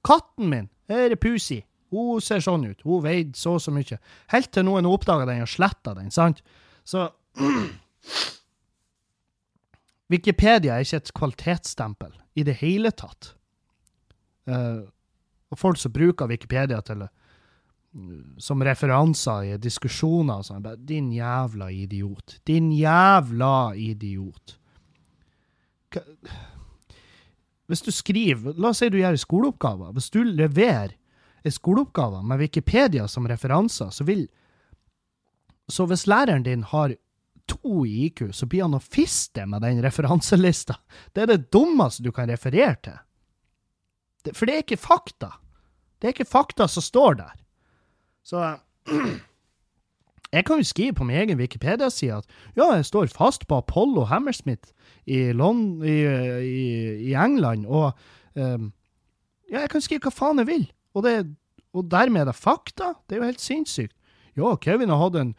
Katten min, her er Pusi. Hun ser sånn ut. Hun veide så og så mye. Helt til noen oppdaga den og sletta den, sant? Så <clears throat> Wikipedia er ikke et kvalitetsstempel i det hele tatt. Uh, og folk som bruker Wikipedia til som referanser i diskusjoner og sånn. Din jævla idiot. Din jævla idiot. Hva- Hvis du skriver La oss si du gjør skoleoppgaver. Hvis du leverer skoleoppgaver med Wikipedia som referanser, så vil Så hvis læreren din har to i IQ, så blir han å fiste med den referanselista. Det er det dummeste du kan referere til. For det er ikke fakta. Det er ikke fakta som står der. Så <clears throat> jeg kan jo skrive på min egen Wikipedia-side at ja, jeg står fast på Apollo Hammersmith i, Lond i, i, i England, og um, ja, jeg kan skrive hva faen jeg vil. Og, det, og dermed er det fakta. Det er jo helt sinnssykt. Ja, Kevin har hatt en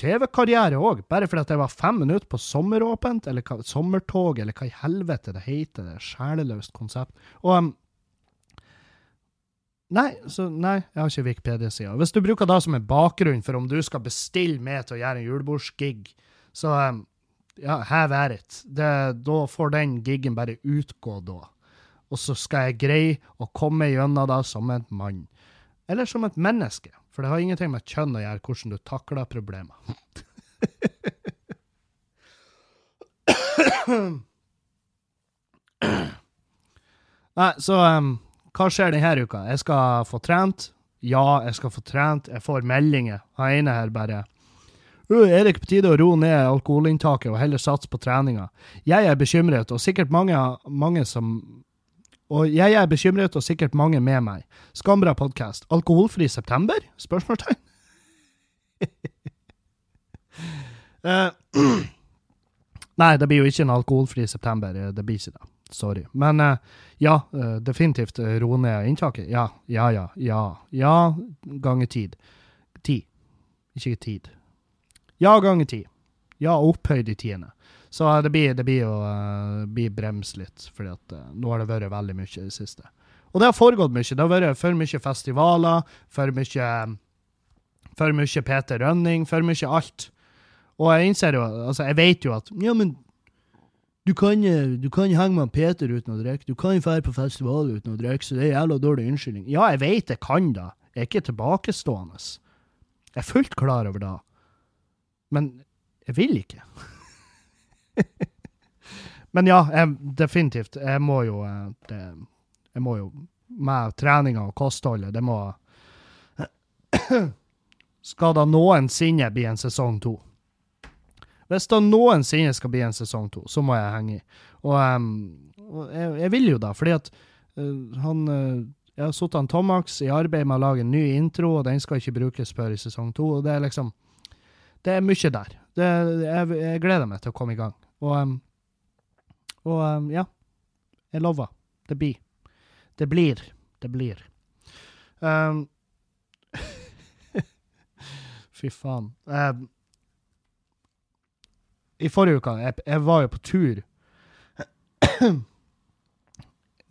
TV-karriere òg, bare fordi at jeg var fem minutter på sommeråpent, eller hva, sommertog, eller hva i helvete det heter. Det er sjeleløst konsept. Og ehm, Nei, så nei, jeg har ikke Wikipedia-sida. Hvis du bruker det som en bakgrunn for om du skal bestille meg til å gjøre en julebordsgig, så um, ja, have at it. Det, da får den giggen bare utgå da. Og så skal jeg greie å komme gjennom det som en mann. Eller som et menneske, for det har ingenting med kjønn å gjøre, hvordan du takler problemer. <coughs> Nei, så um, hva skjer denne uka? Jeg skal få trent. Ja, jeg skal få trent. Jeg får meldinger. Han ene her bare Uh, Er ikke på tide å roe ned alkoholinntaket og heller satse på treninga? Jeg er bekymret, og sikkert mange, mange som Og jeg er bekymret, og sikkert mange med meg. Skambra podkast. Alkoholfri september? Spørsmålstegn. <laughs> Eh, <clears throat> Nei, det blir jo ikke en alkoholfri september. eh, Det blir ikke det. Sorry. Men eh, ja, eh, definitivt eh, roe ned inntaket. Ja, ja, ja. Ja, ja ganger tid. Ti. Ikke tid. Ja ganger ti. Ja, opphøyd i tiende. Så eh, det blir, det blir å uh, blir brems litt, for eh, nå har det vært veldig mye i det siste. Og det har foregått mye. Det har vært for mye festivaler, for mye For mye Peter Rønning, for mye alt. Og jeg innser jo, altså jeg vet jo at ja, men du kan, du kan henge med Peter uten å drikke. Du kan dra på festival uten å drikke, så det er jævla dårlig unnskyldning. Ja, jeg vet jeg kan da. Jeg er ikke tilbakestående. Jeg er fullt klar over det. Men jeg vil ikke. <laughs> Men ja, jeg, definitivt. Jeg må jo eh, det, Jeg må jo Med treninga og kostholdet, det må <clears throat> Skal da noensinne bli en sesong to? Hvis det noensinne skal bli en sesong to, så må jeg henge i. Og, um, og jeg, jeg vil jo da, fordi at uh, han uh, Jeg har satt han Tomax i arbeid med å lage en ny intro, og den skal ikke brukes før i sesong to. Og det er liksom Det er mye der. Det, jeg, jeg gleder meg til å komme i gang. Og, um, og um, ja. Jeg lover. Det blir. Det blir. Det blir. <laughs> Fy faen. Um, i forrige uke jeg, jeg var jo på tur.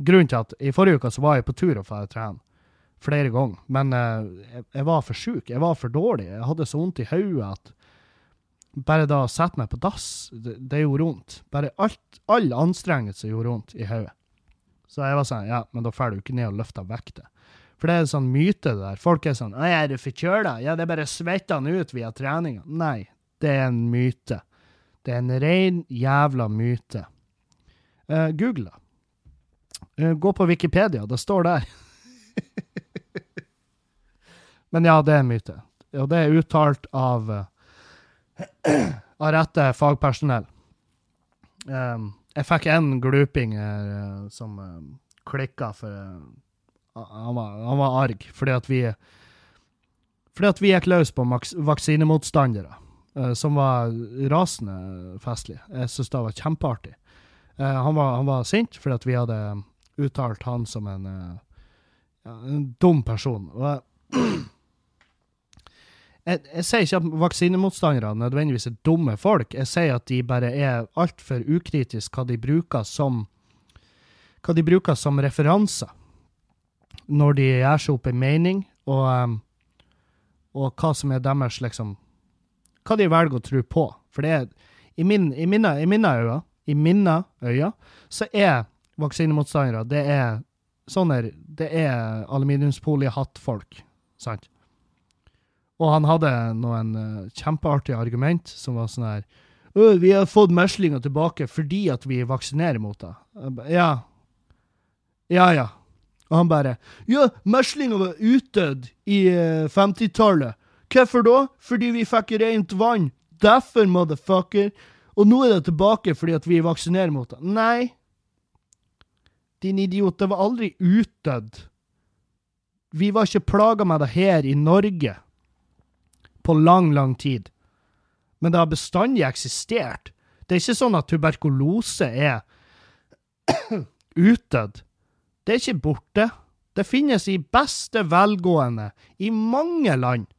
Grunnen til at i forrige uke så var jeg på tur og for å trene flere ganger, men eh, jeg, jeg var for sjuk. Jeg var for dårlig. Jeg hadde så vondt i hodet at bare da å sette meg på dass, det, det gjorde vondt. Bare alt, all anstrengelse gjorde vondt i hodet. Så jeg var sånn, ja, men da drar du ikke ned og løfter vekter. For det er en sånn myte det der. Folk er sånn, «Å, er du forkjøla? Ja, det er bare svetter han ut via treninga. Nei, det er en myte. Det er en ren jævla myte. Uh, Google det. Uh, gå på Wikipedia, det står der. <laughs> Men ja, det er en myte. Og det er uttalt av, uh, av rette fagpersonell. Um, jeg fikk en gluping eh, som uh, klikka for han, var, han var arg, fordi at vi fordi at vi gikk løs på vaksinemotstandere som var rasende festlig. Jeg syns det var kjempeartig. Eh, han, var, han var sint fordi at vi hadde uttalt han som en, eh, en dum person. Og jeg, <clears throat> jeg, jeg sier ikke at vaksinemotstandere nødvendigvis er dumme folk. Jeg sier at de bare er altfor ukritiske hva de bruker som hva de bruker som referanser når de gjør seg opp en mening, og, og hva som er deres liksom Hva de velger å tro på. For det er I, min, i mine, i mine øyne, i mine øyne, så er vaksinemotstandere det er sånne Det er aluminiumsfoliehattfolk, sant? Og han hadde noen uh, kjempeartige argument som var sånn her Vi har fått meslinga tilbake fordi at vi vaksinerer mot det. Ja. Ja, ja. Og han bare Ja, meslinga var utdødd i uh, 50-tallet. Hvorfor da? Fordi vi fikk rent vann. Derfor, motherfucker. Og nå er det tilbake fordi at vi vaksinerer mot det. Nei. Din idiot, det var aldri utdødd. Vi var ikke plaga med det her i Norge på lang, lang tid. Men det har bestandig eksistert. Det er ikke sånn at tuberkulose er <coughs> utdødd. Det er ikke borte. Det finnes i beste velgående i mange land.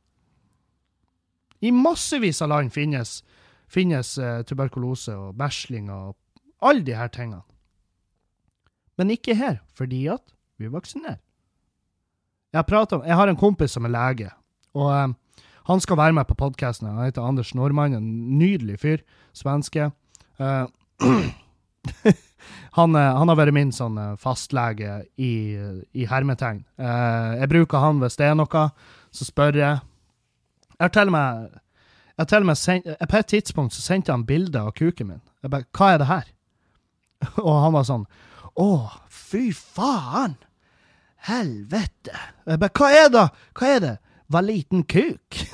I massevis av land finnes, finnes uh, tuberkulose og meslinger og alle her tingene. Men ikke her, fordi at vi vaksinerer. Jeg, om, jeg har en kompis som er lege, og eh, han skal være med på podkasten. Han heter Anders Normann, en nydelig fyr. Svenske. Eh, <clears throat> han, han, har vært min sånn fastlege i, i hermetegn. Jeg bruker han hvis det er noe, så spør jeg. Jeg har til og med, til På et tidspunkt så sendte han bilde av kuken min. Jeg bare 'Hva er det her?' <laughs> Og han var sånn 'Å, fy faen! Helvete!' Jeg bare 'Hva er det? Hva er det?' 'Var liten kuk'.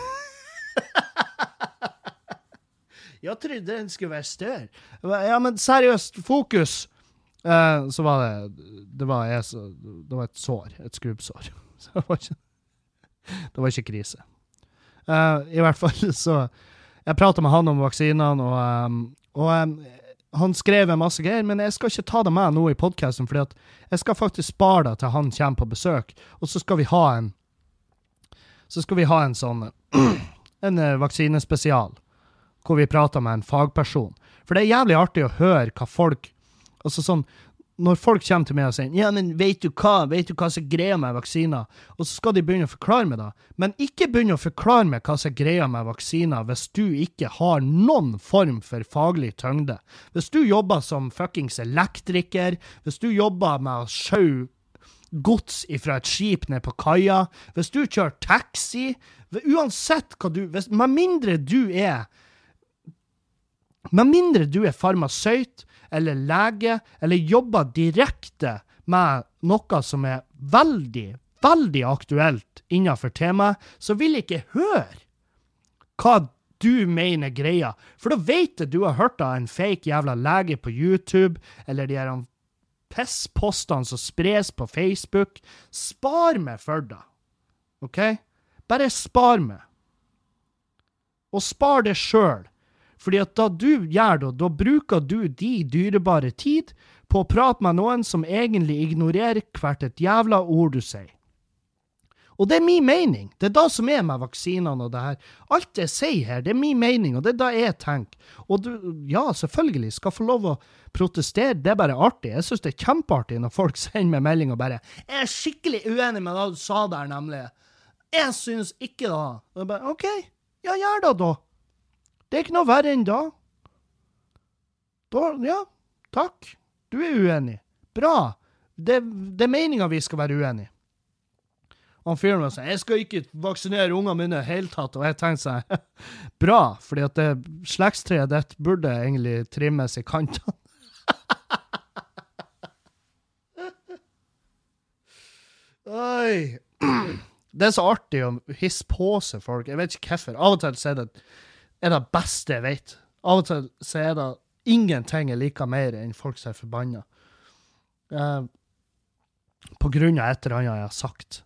<laughs> jeg trodde den skulle være større. Ja, men seriøst, fokus! Uh, så var det det var, jeg, det var et sår. Et skrubbsår. <laughs> Så det var ikke, det var ikke krise. Uh, I hvert fall <laughs> så Jeg prata med han om vaksinene, og, um, og um, han skrev en masse greier, men jeg skal ikke ta det med nå i podkasten, for jeg skal faktisk spare det til han kommer på besøk, og så skal vi ha en Så skal vi ha en sånn <clears throat> En vaksinespesial, hvor vi prater med en fagperson. For det er jævlig artig å høre hva folk Altså sånn når folk kommer til meg og sier ja, men vet du hva? Vet du hva som er greia med vaksiner, og så skal de begynne å forklare meg det, men ikke begynne å forklare meg hva som er greia med vaksiner hvis du ikke har noen form for faglig tyngde. Hvis du jobber som fuckings elektriker, hvis du jobber med å sjau gods fra et skip ned på kaia, hvis du kjører taxi, uansett hva du hvis, Med mindre du er Med mindre du er farmasøyt, eller lege, eller jobber direkte med noe som er veldig, veldig aktuelt innenfor temaet, så vil jeg ikke høre hva du mener greia. For da vet jeg du har hørt av en fake jævla lege på YouTube, eller de her pisspostene som spres på Facebook. Spar meg for det, OK? Bare spar meg. Og spar det sjøl. Fordi at da du gjør det, da bruker du de dyrebare tid på å prate med noen som egentlig ignorerer hvert et jævla ord du sier. Og det er min mening. Det er det som er med vaksinene og det her. Alt jeg sier her, det er min mening, og det er det jeg tenker. Og du, ja, selvfølgelig, skal få lov å protestere, det er bare artig. Jeg syns det er kjempeartig når folk <laughs> sender meg melding og bare 'Jeg er skikkelig uenig med det du sa der, nemlig'. Jeg syns ikke det. Og jeg bare OK, ja, gjør det, da. Det er ikke noe verre enn da. Da, ja, takk. Du er uenig. Bra. Det, det er meninga vi skal være uenige. Han fyren var sånn 'Jeg skal ikke vaksinere ungene mine i det hele tatt.' Og jeg tenkte sånn <laughs> Bra, fordi at det slektstreet ditt burde egentlig trimmes i kantene. <laughs> Oi. <clears throat> Det er så artig å hisse på seg folk. Jeg vet ikke hvorfor. Av og til er det er det beste jeg vet. Av og til så er det ingenting jeg liker mer enn folk som er forbanna. Uh, på grunn av et eller annet jeg har sagt.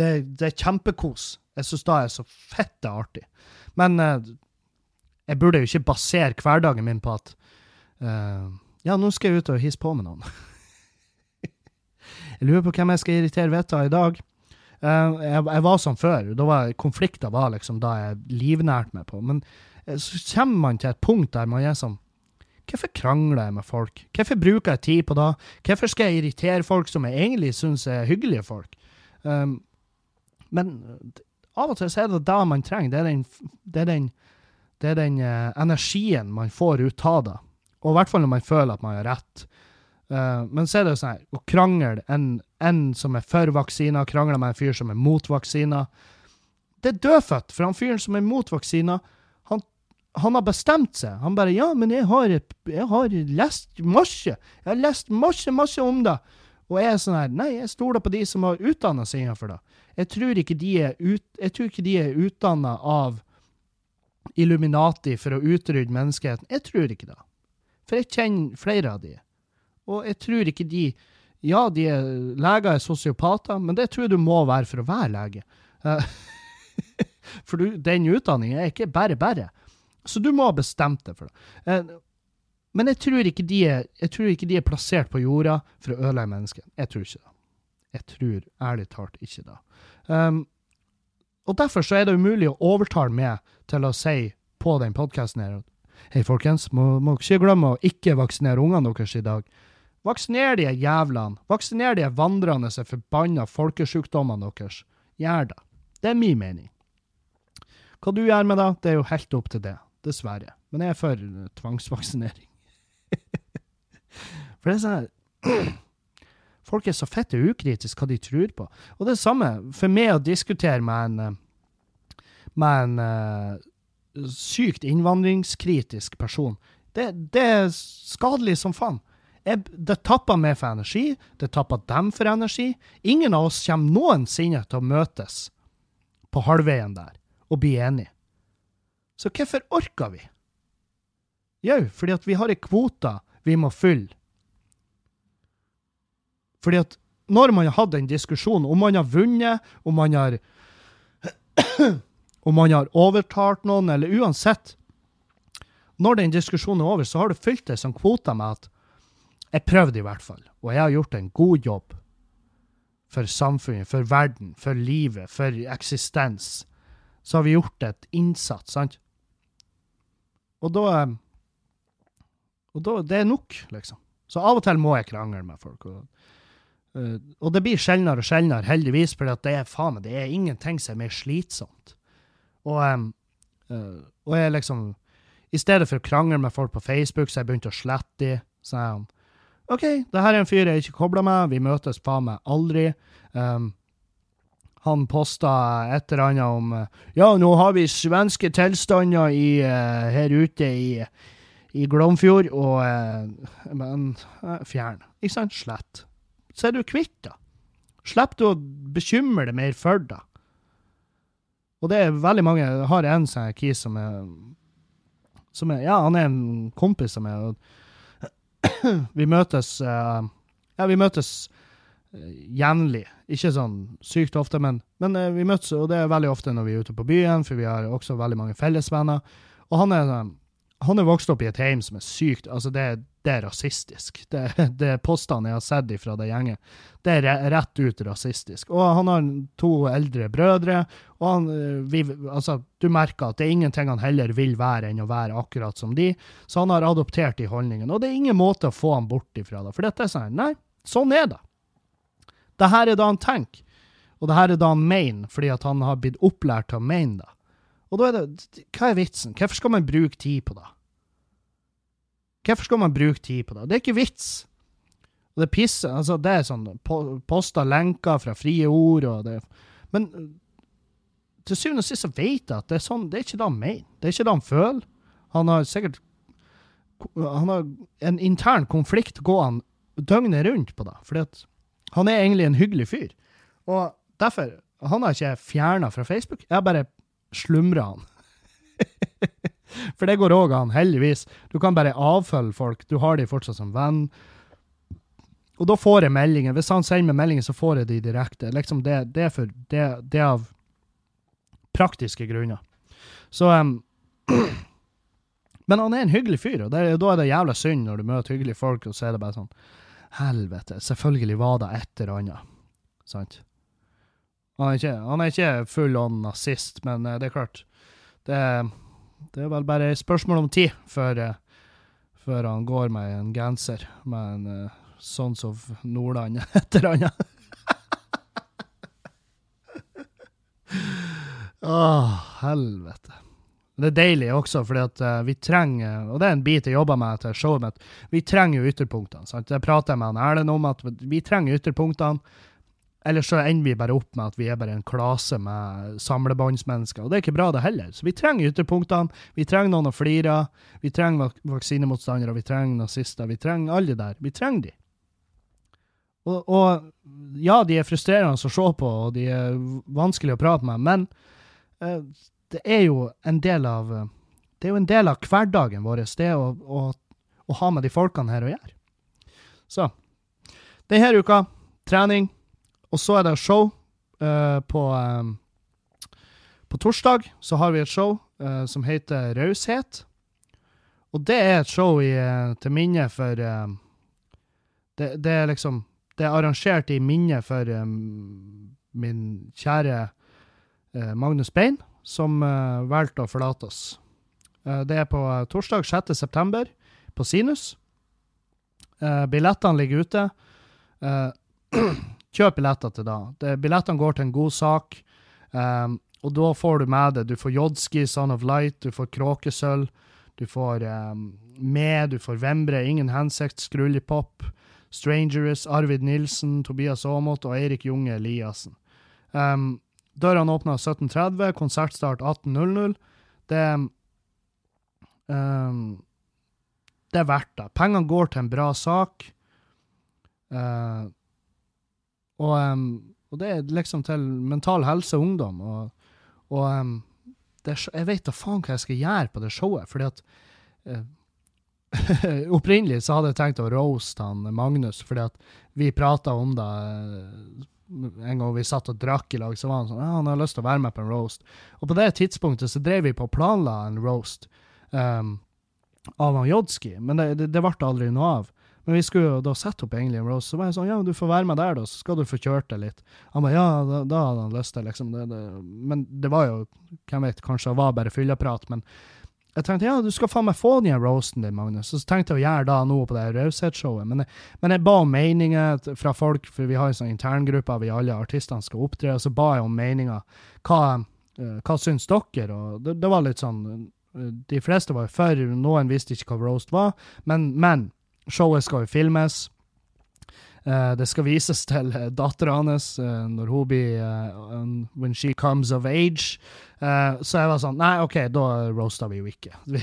Det, det er kjempekos. Jeg syns det er så fitte artig. Men uh, jeg burde jo ikke basere hverdagen min på at uh, Ja, nå skal jeg ut og hisse på med noen. <laughs> jeg lurer på hvem jeg skal irritere vettet i dag. Uh, jeg, jeg, var sånn før. da var Konflikter var liksom da jeg livnærte meg på. Men uh, så kommer man til et punkt der man er sånn Hvorfor krangler jeg med folk? Hvorfor bruker jeg tid på det? Hvorfor skal jeg irritere folk som jeg egentlig syns er hyggelige folk? Um, men av og til så er det det man trenger. Det er den, det er den, det er den uh, energien man får ut av det. Og i hvert fall når man føler at man har rett. Uh, men så er det sånn her, å krangle en, en, som er for vaksiner, krangler med en fyr som er mot vaksiner det er dødfødt, for han fyren som er mot vaksiner, han, han, har bestemt seg. Han bare 'Ja, men jeg har, jeg har lest masse. Jeg har lest masse, masse om det.' Og jeg er sånn her Nei, jeg stoler på de som har utdanna seg innenfor det. Jeg tror ikke de er, ut, er utdanna av Illuminati for å utrydde menneskeheten. Jeg tror ikke det. For jeg kjenner flere av de. Og jeg tror ikke de Ja, de er, leger er sosiopater, men det tror jeg du må være for å være lege. Uh, <laughs> for du, den utdanningen er ikke bare bare. Så du må ha bestemt deg for det. Uh, men jeg tror, er, jeg tror ikke de er plassert på jorda for å ødelegge mennesker. Jeg tror ikke det. Jeg tror ærlig talt ikke det. Um, og derfor så er det umulig å overtale meg til å si på den podkasten her Hei, folkens, må, må ikke glemme å ikke vaksinere ungene deres i dag. Vaksiner de jævlene. Vaksiner de vandrende forbanna folkesjukdommene deres. Gjør det. Det er min mening. Hva du gjør med det, det er jo helt opp til det. Dessverre. Men jeg er for tvangsvaksinering. <laughs> for det er sånn her <clears throat> Folk er så fette ukritiske hva de tror på. Og det er samme for meg å diskutere med en, med en uh, sykt innvandringskritisk person. Det, det, er skadelig som faen. Jeg, det tapper meg for energi, det tapper dem for energi. Ingen av oss kommer noensinne til å møtes på halvveien der og bli enige. Så hvorfor orker vi? Jau, fordi at vi har ei kvote vi må fylle. Fordi at når man har hatt en diskusjon, om man har vunnet, om man har <clears throat> om man har overtalt noen, eller uansett Når den diskusjonen er over, så har du fylt det som kvote med at jeg prøvde i hvert fall, og jeg har gjort en god jobb for samfunnet, for verden, for livet, for eksistens. Så har vi gjort et innsats, sant? Og da Og da Det er nok, liksom. Så av og til må jeg krangle med folk. og Uh, og det blir sjeldnere og sjeldnere, heldigvis, for det er faen meg, det er ingenting som er mer slitsomt. Og, uh, og jeg liksom I stedet for å krangle med folk på Facebook, så jeg begynte å slette de. Så jeg OK, det her er en fyr jeg ikke kobler med, vi møtes faen meg aldri. Um, han posta et eller annet om Ja, nå har vi svenske tilstander i, uh, her ute i, i Glomfjord, og Men fjern. Ikke sant? Slett så er du kvitt det. Slipper du å bekymre deg mer for det. Og det er veldig mange Jeg har en sånn som er, som er Ja, han er en kompis som er <clears throat> Vi møtes uh, Ja, vi møtes uh, jevnlig. Ikke sånn sykt ofte, men, men uh, vi møtes, og det er veldig ofte når vi er ute på byen, for vi har også veldig mange fellesvenner. Og han er han er vokst opp i et heim som er sykt altså det, det er rasistisk. Det, det postene jeg har sett fra det gjengen, det er rett ut rasistisk. Og han har to eldre brødre, og han, eh, vi, altså, du merker at det er ingenting han heller vil være enn å være akkurat som de, så han har adoptert de holdningene. Og det er ingen måte å få han bort ifra det, for dette er sånn, nei, sånn er det. Det her er det han tenker, og det her er det han mener, fordi at han har blitt opplært til å mene det. Og da er det Hva er vitsen? Hvorfor skal man bruke tid på det? Hvorfor skal man bruke tid på det? Det er ikke vits. Og det pisser Altså, det er sånn Poster lenker fra frie ord og det Men til syvende og sist så vet jeg at det er sånn Det er ikke det han mener. Det er ikke det han føler. Han har sikkert Han har en intern konflikt gående døgnet rundt på det. Fordi at han er egentlig en hyggelig fyr. Og derfor Han har ikke fjerna fra Facebook. Jeg bare slumra han. <laughs> For det går òg an, heldigvis. Du kan bare avfølge folk. Du har de fortsatt som venn. Og da får jeg meldinger. Hvis han sender meg meldinger, så får jeg de direkte. Liksom det, det, er for, det, det, er av praktiske grunner. Så um, <clears throat> Men han er en hyggelig fyr, og det, da er det jævla synd når du møter hyggelige folk, og så er det bare sånn Helvete, selvfølgelig var det et eller annet. Sant? Han er ikke, han er ikke full on nazist, men uh, det er klart det er det er vel bare et spørsmål om tid før, eh, før han går med en genser med en uh, Sons of Nordland <laughs> et eller annet. Åh, <laughs> helvete. Det er deilig også, fordi at uh, vi trenger, og det er en bit jeg jobber med til showet mitt, vi trenger jo ytterpunktene. sant? Jeg prater med han Erlend om at vi trenger ytterpunktene. Eller så ender vi bare opp med at vi er bare en klase med samlebåndsmennesker. Og det er ikke bra, det heller. Så vi trenger ytterpunktene. Vi trenger noen å flire av. Vi trenger vak vaksinemotstandere, vi trenger nazister. Vi trenger alle der. Vi trenger de. Og, og, ja, de er frustrerende å se på, og de er vanskelig å prate med, men uh, det er jo en del av det er jo en del av hverdagen vår, det å, å, å ha med de folkene her å gjøre. Så denne uka trening. Og så er det show uh, på um, På torsdag så har vi et show uh, som heter Raushet. Og det er et show i, uh, til minne for det, det, er liksom Det er arrangert i minne for um, min kjære Magnus Bein, som valgte å forlate oss. det er på torsdag 6. september på Sinus. billettene ligger ute. <clears throat> Kjøp billetter til da. Det, billettene går til en god sak, um, og da får du med det. Du får Jodski, Son of Light, du får Kråkesølv, du får um, Med, du får Vembre, Ingen hensikt, Skrullipop, Strangerous, Arvid Nilsen, Tobias Aamodt og Eirik Junge Eliassen. Um, dørene åpner 17.30, konsertstart 18.00. Det um, Det er verdt det. Pengene går til en bra sak. Uh, og, um, og, det er liksom til Mental Helse og Ungdom. Og, og um, det, jeg vet da faen hva jeg skal gjøre på det showet, fordi at uh, <laughs> Opprinnelig så hadde jeg tenkt å roaste han Magnus, fordi at vi prata om det uh, en gang vi satt og drakk i lag, så var han sånn ja, han har lyst til å være med på en roast. Og på det tidspunktet så drev vi på å planla en roast um, av han Jodski, men det, det, det ble aldri noe av. Men vi skulle jo da sette opp egentlig Rose, så var jeg sånn, ja, du får være med der, da, så skal du få kjørt deg litt. Han ba ja, da, da, hadde han lyst til, liksom. Det, det. Men det var jo, hvem vet, kanskje det var bare fylleprat, men jeg tenkte ja, du skal faen meg få den roasten din, Magnus. Så tenkte jeg å gjøre da noe på det raushetsshowet. Men, men, jeg ba om meninger fra folk, for vi har en sånn interngruppe vi alle artistene skal opptre, og så ba jeg om meninger. Hva, uh, hva syns dere? Og det, det, var litt sånn uh, De fleste var jo for, noen visste ikke hva roast var, men, men Showet skal jo filmes. Uh, det skal vises til uh, dattera hans uh, når hun blir When she comes of age. så jeg var sånn Nei, OK, da roasta vi jo ikke. <laughs>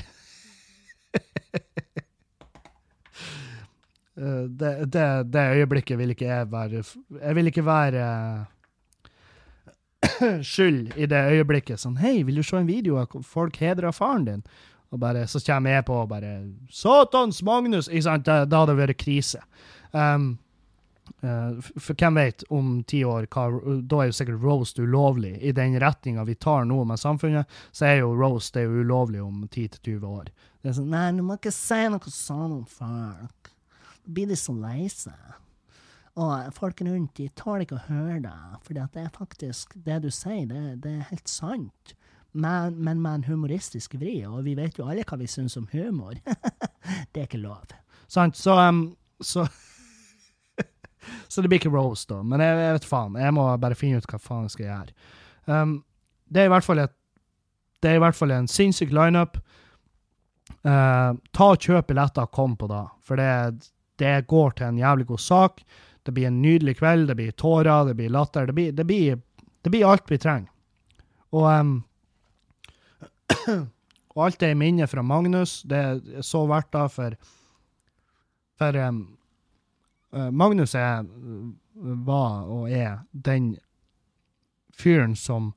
det, det, det, øyeblikket vil ikke jeg være Jeg vil ikke være <coughs> skyld i det øyeblikket. Sånn Hei, vil du se en video av folk hedrer faren din? Og bare, så kommer jeg på og bare Satans Magnus! Ikke sant? Da, da hadde det vært krise. Um, uh, for hvem vet om ti år hva, Da er jo sikkert roast ulovlig. I den retninga vi tar nå med samfunnet, så er jo roast er jo ulovlig om 10-20 år. Det er sånn Nei, du må ikke si noe sånn om folk. Da blir de så lei seg. Og folk rundt de tåler ikke å høre deg, for det er faktisk Det du sier, det, det er helt sant men, men, med en humoristisk vri. Og vi vet jo alle hva vi syns om humor. <laughs> det er ikke lov. Sant? Så, um, så, <laughs> så det blir ikke roast, da. Men jeg, jeg, vet faen. Jeg må bare finne ut hva faen jeg skal gjøre. Um, det er i hvert fall et det er i hvert fall en sinnssyk lineup. Uh, ta og Kjøp billetter, kom på da. For det, det, går til en jævlig god sak. Det blir en nydelig kveld, det blir tårer, det blir latter. Det blir, det blir, det blir alt vi trenger. Og um, <clears throat> og alt det er minnet fra Magnus. Det er så verdt da, for, for um, Magnus er, var og er den fyren som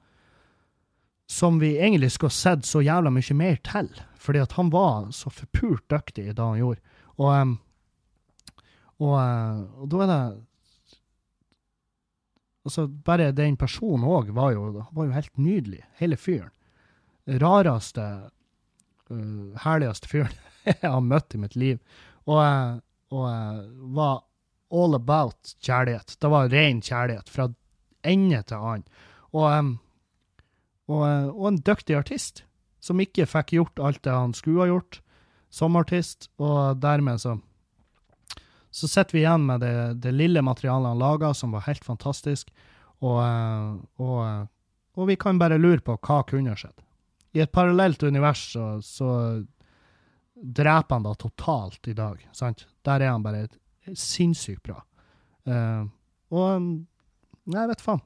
som vi egentlig skulle sett så jævla mye mer til. Fordi at han var så forpult dyktig da han gjorde. Og, um, og, uh, og da er det Altså, bare den personen òg var, var, jo helt nydelig. Hele fyren rareste, uh, herligste fyren <laughs> jeg har møtt i mitt liv. Og, uh, og uh, var all about kjærlighet. Det var ren kjærlighet fra ende til annen. Og, og, og, en dyktig artist som ikke fikk gjort alt det han skulle ha gjort som artist, og dermed så så sitter vi igjen med det, det lille materialet han laga, som var helt fantastisk, og, og, og vi kan bare lure på hva kunne skjedd i et parallelt univers så, så dreper han da totalt i dag. sant? Der er han bare sinnssykt bra. Uh, og Nei, jeg vet faen.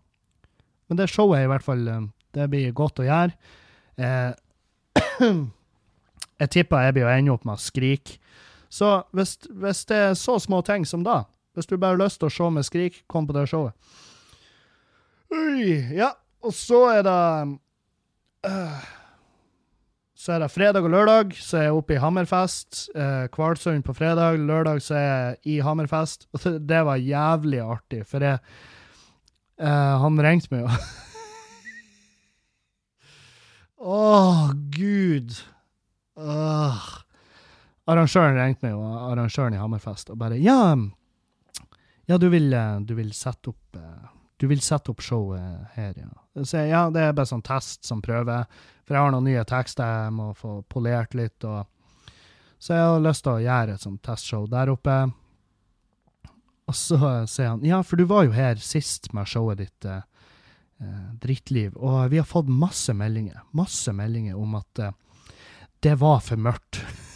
Men det showet er i hvert fall eh, Det blir godt å gjøre. Uh, <clears throat> jeg tipper jeg blir å ende opp med å skrike. Så hvis, hvis, det er så små ting som da, hvis du bare har lyst til å se med skrik, kom på det showet. Ui, ja, og så er det uh, <clears throat> Så er det fredag og lørdag, så er jeg oppe i Hammerfest. Eh, Kvalsund på fredag, lørdag så er jeg i Hammerfest. Og det, det var jævlig artig, for jeg eh, Han ringte meg jo. Å, oh, gud. Uh. Arrangøren ringte meg, og arrangøren i Hammerfest, og bare Ja, ja du, vil, eh, du vil sette opp uh, du vil sette opp showet her, ja. Så ja, det er bare sånn test som prøve. For jeg har noen nye tekster jeg må få polert litt. Og, så jeg har lyst til å gjøre et sånt testshow der oppe. Og så sier han ja, for du var jo her sist med showet ditt eh, eh Drittliv, og vi har fått masse meldinger, masse meldinger om at eh, det var for mørkt. <laughs>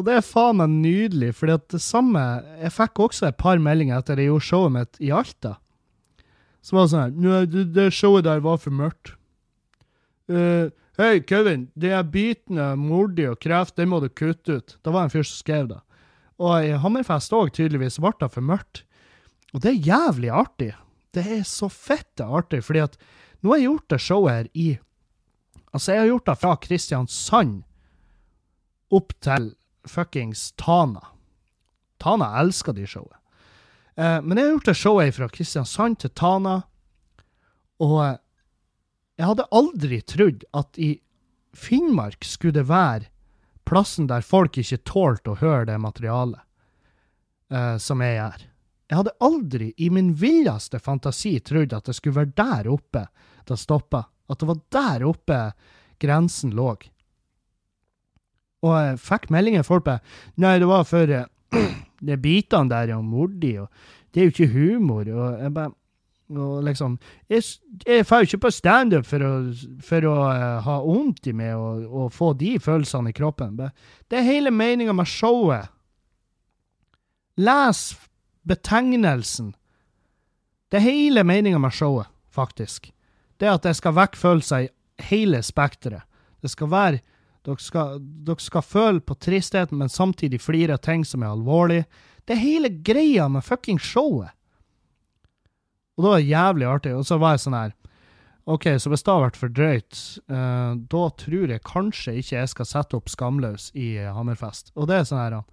Og det er faen meg nydelig, for det samme Jeg fikk også et par meldinger etter jeg gjorde showet mitt i Alta. Som var sånn her det, det showet der var for mørkt. Uh, Hei, Kevin, de er bitene, mordig og kreft, den må du kutte ut. Det var en fyr som skrev det. Og i Hammerfest òg, tydeligvis, ble det for mørkt. Og det er jævlig artig. Det er så fette artig, fordi at nå har jeg gjort det showet her i Altså, jeg har gjort det fra Kristiansand opp til fuckings Tana. Tana elsker de showet. Eh, men jeg har gjort det showet fra Kristiansand til Tana, og eh, jeg hadde aldri trodd at i Finnmark skulle det være plassen der folk ikke tålte å høre det materialet eh, som jeg gjør. Jeg hadde aldri i min villeste fantasi trodd at det skulle være der oppe det stoppa. At det var der oppe grensen lå. Og jeg fikk meldinger folk på Nei, det var for <clears throat> uh, de bitene der om mordi, og det er jo ikke humor. Og jeg bare og liksom Jeg, jeg jo ikke på standup for å, for å uh, ha vondt i meg og, og, få de følelsene i kroppen. Det er hele meninga med showet. Les betegnelsen. Det er hele meninga med showet, faktisk. Det at det skal vekke følelser i hele spekteret. Det skal være dere skal, dere skal, føle på tristheten, men samtidig flire av ting som er alvorlig. Det er hele greia med fucking showet. Og det var jævlig artig. Og så var jeg sånn her OK, så hvis det har vært for drøyt, uh, da tror jeg kanskje ikke jeg skal sette opp Skamløs i uh, Hammerfest. Og det er sånn her uh,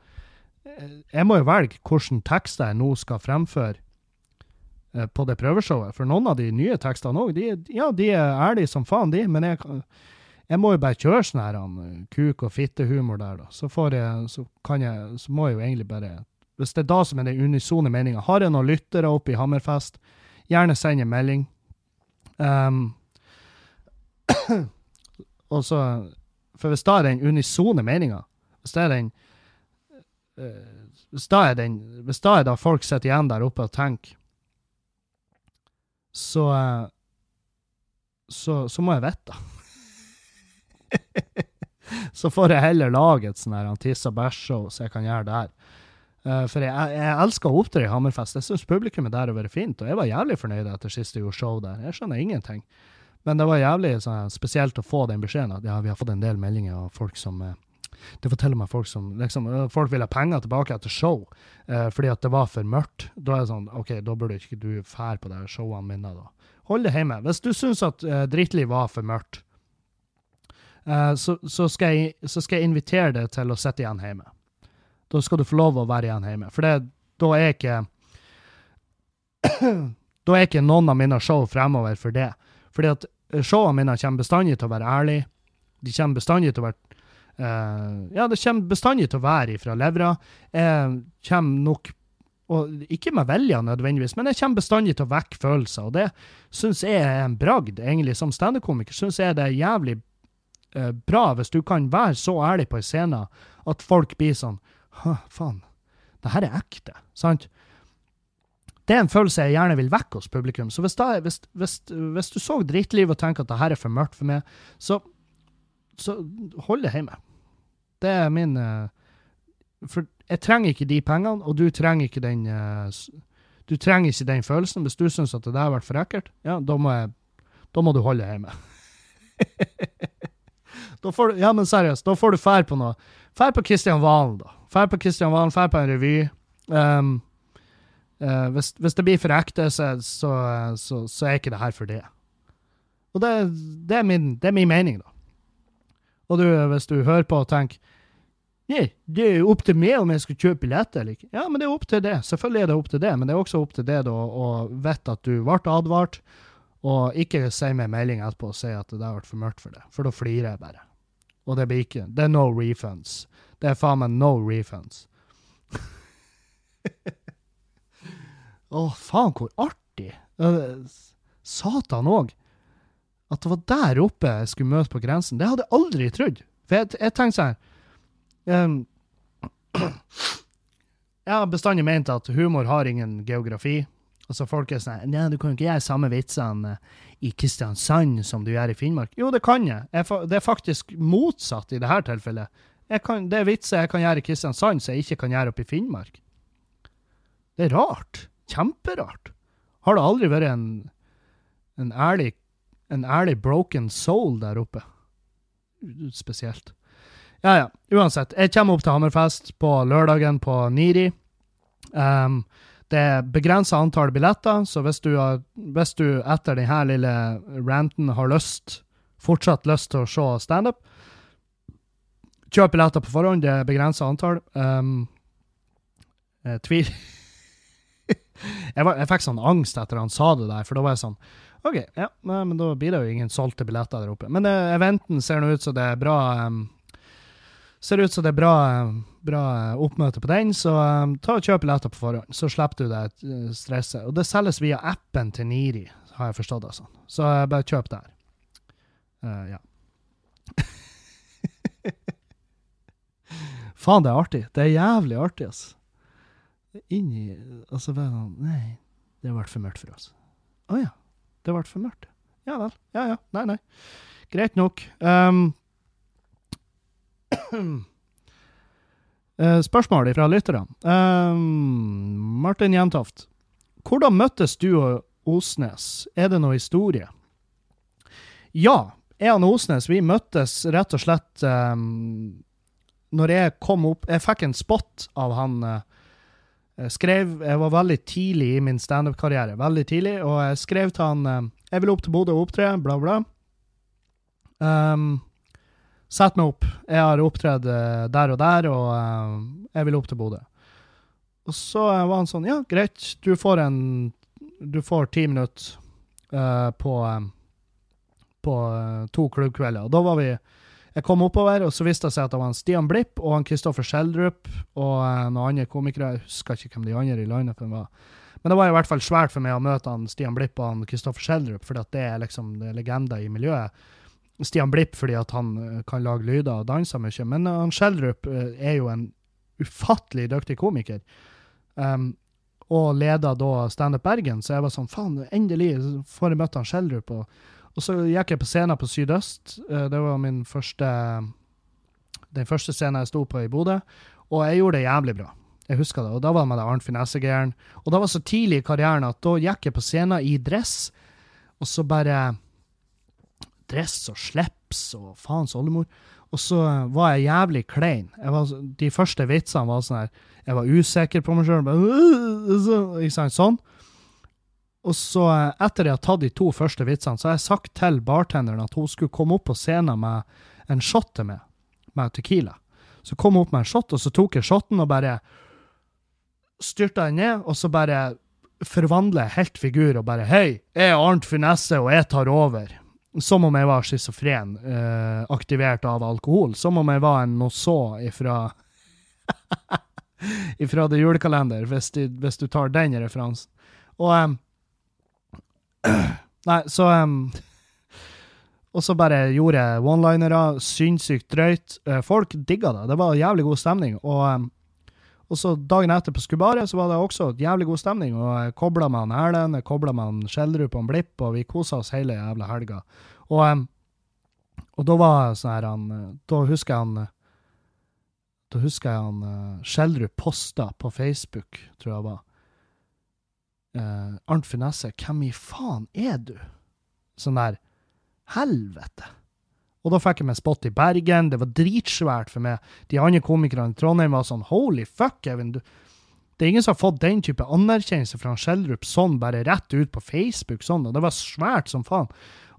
Jeg må jo velge hvilke tekster jeg nå skal fremføre på det prøveshowet. For noen av de nye tekstene òg, ja, de er ærlige som faen, de. Men jeg jeg må jo bare kjøre sånn her han, kuk- og fittehumor der, da. Så, får jeg, så, kan jeg, så må jeg jo egentlig bare Hvis det er da som er den unisone meninga Har jeg noen lyttere oppe i Hammerfest, gjerne send en melding. Um, <clears throat> og så For hvis da er den unisone meninga, hvis det er den uh, hvis da er den Hvis da er da folk sitter igjen der oppe og tenker, så uh, så, så må jeg vite, da. <laughs> så får jeg heller lage et sånn tiss og bæsj-show, så jeg kan gjøre det her. Uh, for jeg, jeg elsker å opptre i Hammerfest. Jeg syns publikummet der har vært fint, og jeg var jævlig fornøyd etter sist jeg gjorde show der. Jeg skjønner ingenting. Men det var jævlig sånn, spesielt å få den beskjeden at ja, vi har fått en del meldinger av folk som uh, det forteller meg folk som liksom, uh, folk vil ha penger tilbake etter show fordi at det var for mørkt. Da er det sånn OK, da burde ikke du fære på de showene mine, da. Hold det hjemme. Hvis du syns at Drittliv var for mørkt, Eh, så, så, skal jeg, så, skal jeg, invitere deg til å sitte igjen hjemme. Da skal du få lov å være igjen hjemme. For det, da er ikke <clears throat> Da er ikke noen av mine show fremover for det. Fordi at showene mine kommer bestandig til å være ærlige. De kommer bestandig til å være uh, Ja, det kommer bestandig til å være ifra levra. Jeg kommer nok og ikke med vilje nødvendigvis, men jeg kommer bestandig til å vekke følelser, og det syns jeg er en bragd, egentlig, som standup-komiker. Syns jeg det er jævlig eh, bra hvis du kan være så ærlig på en scene at folk blir sånn Faen, det her er ekte. Sant? Det er en følelse jeg gjerne vil vekke hos publikum. Så hvis, da, hvis, hvis, hvis du så drittliv og tenker at det her er for mørkt for meg, så, så hold det hjemme. Det er min uh, For jeg trenger ikke de pengene, og du trenger ikke den eh, Du trenger ikke den følelsen. Hvis du syns at det der vært for ekkelt, ja, da må, jeg, da må du holde hjemme. <laughs> da får du, ja, men seriøst, da får du fær på noe. Fær på Kristian Valen, da. Fær på Kristian Valen, fær på en revy. Um, uh, hvis, hvis det blir for ekte, så, så, så, så er ikke det her for det. Og det, det, er min, det er min mening, da. Og du, hvis du hører på og tenker Nei, det er jo opp til meg om jeg skal kjøpe billetter eller ikke. Ja, men det er opp til det. Selvfølgelig er det opp til det, men det er også opp til det da, å vite at du ble advart, og ikke send meg melding etterpå og si at det har vært for mørkt for det, for da flirer jeg bare. Og det blir ikke Det er no refunds. Det er faen meg no refunds. <laughs> Å, faen, hvor artig. Satan òg. At det var der oppe jeg skulle møte på grensen. Det hadde jeg aldri trodd. For jeg, jeg tenkte sånn um, <clears throat> Jeg har bestandig ment at humor har ingen geografi. Altså Folk er sånn Nei, du kan jo ikke gjøre samme vitsene i Kristiansand som du gjør i Finnmark. Jo, det kan jeg. jeg det er faktisk motsatt i dette tilfellet. Jeg kan, det er vitser jeg kan gjøre i Kristiansand som jeg ikke kan gjøre oppe i Finnmark. Det er rart. Kjemperart. Har det aldri vært en, en, ærlig, en ærlig broken soul der oppe? Spesielt. Ja, ja. Uansett. Jeg kommer opp til Hammerfest på lørdagen på Niri. Um, det er begrensa antall billetter, så hvis du, har, hvis du etter denne lille ranten har lyst, fortsatt lyst til å se standup, kjøp billetter på forhånd. Det er begrensa antall. Um, jeg tvil <laughs> jeg, var, jeg fikk sånn angst etter han sa det der, for da var jeg sånn OK, ja, nei, men da blir det jo ingen solgte billetter der oppe. Men uh, eventen ser nå ut som det er bra um, Ser ut som det er bra, eh, bra eh, oppmøte på den, så um, ta og kjøp billetter på forhånd. Så slipper du det uh, stresset. Og det selges via appen til Niri, har jeg forstått det sånn. Så uh, bare kjøp der. Uh, ja. <laughs> Faen, det er artig. Det er jævlig artig, altså. Inni Altså, bare sånn Nei, det ble for mørkt for oss. Å ja. Det ble for mørkt. Ja vel. Ja ja. Nei, nei. Greit nok. Um, eh, <clears throat> spørsmål fra lytterne. Um, Martin Jentoft. Hvordan møttes du og Osnes? Er det noe historie? Ja. Jeg og Osnes vi møttes rett og slett um, når jeg kom opp Jeg fikk en spot av han Uh, skrev, jeg var veldig tidlig i min standup-karriere, veldig tidlig, og jeg skrev til han eh, Jeg vil opp til Bodø og opptre, bla, bla. Um, Sett meg opp. Jeg har opptredd eh, der og der, og eh, jeg vil opp til Bodø. Og så eh, var han sånn Ja, greit, du får en Du får ti minutter uh, på eh, På uh, to klubbkvelder. Og da var vi Jeg kom oppover, og så viste det seg at det var en Stian Blipp og han Kristoffer Schjelderup og uh, noen andre komikere. Jeg husker ikke hvem de andre i lineupen var. Men det var i hvert fall svært for meg å møte han Stian Blipp og han Kristoffer Schjelderup, for det er liksom er legender i miljøet. Stian Blipp fordi at han eh, kan lage lyder og danse mye, men han Schjelderup eh, er jo en ufattelig dyktig komiker. Um, og leder da Standup Bergen, så jeg var sånn faen, endelig får jeg møtt han Schjelderup. Og, og så gikk jeg på scenen på Sydøst. eh, det var min første den første scenen jeg sto på i Bodø, og jeg gjorde det jævlig bra. Jeg husker det, og da var det med det Arnt Finesse-gæren. Og da var så tidlig i karrieren at da gikk jeg på scenen i dress, og så bare Dress og slips og faens oldemor. Og så var jeg jævlig klein. Jeg var, de første vitsene var sånn her Jeg var usikker på meg sjøl. Ikke sant? Sånn. Og så, eh, etter jeg har tatt de to første vitsene, så har jeg sagt til bartenderen at hun skulle komme opp på scenen med en shot til meg, med tequila. Så kom hun opp med en shot, og så tok jeg shoten og bare styrta den ned, og så bare forvandler jeg helt figur og bare Hei, jeg er Arnt Finesse, og jeg tar over. Som om jeg var schizofren, eh, aktivert av alkohol. Som om jeg var en noe så ifra <laughs> Ifra det julekalender, hvis, de, hvis du tar den referansen. Og um, <clears throat> Nei, så um, Og så bare gjorde jeg one-linere, sinnssykt drøyt. Eh, Folk digga det. Det var jævlig god stemning. Og, em, og så dagen etter på Skubaret så var det også jævlig god stemning. Og jeg kobla med han Erlend, jeg kobla med han Skjeldrup og han Blipp, og vi kosa oss hele jævla helga. Og, og da var sånn her han Da husker jeg han Da husker jeg han uh, Skjeldrup posta på Facebook, tror jeg var. Eh, Arnt Finesse, hvem i faen er du? Sånn der Helvete! Og da fikk jeg meg spot i Bergen. Det var dritsvært for meg. De andre komikerne i Trondheim var sånn Holy fuck, Kevin. Det er ingen som har fått den type anerkjennelse fra Skjeldrup sånn, bare rett ut på Facebook. sånn, og Det var svært som faen.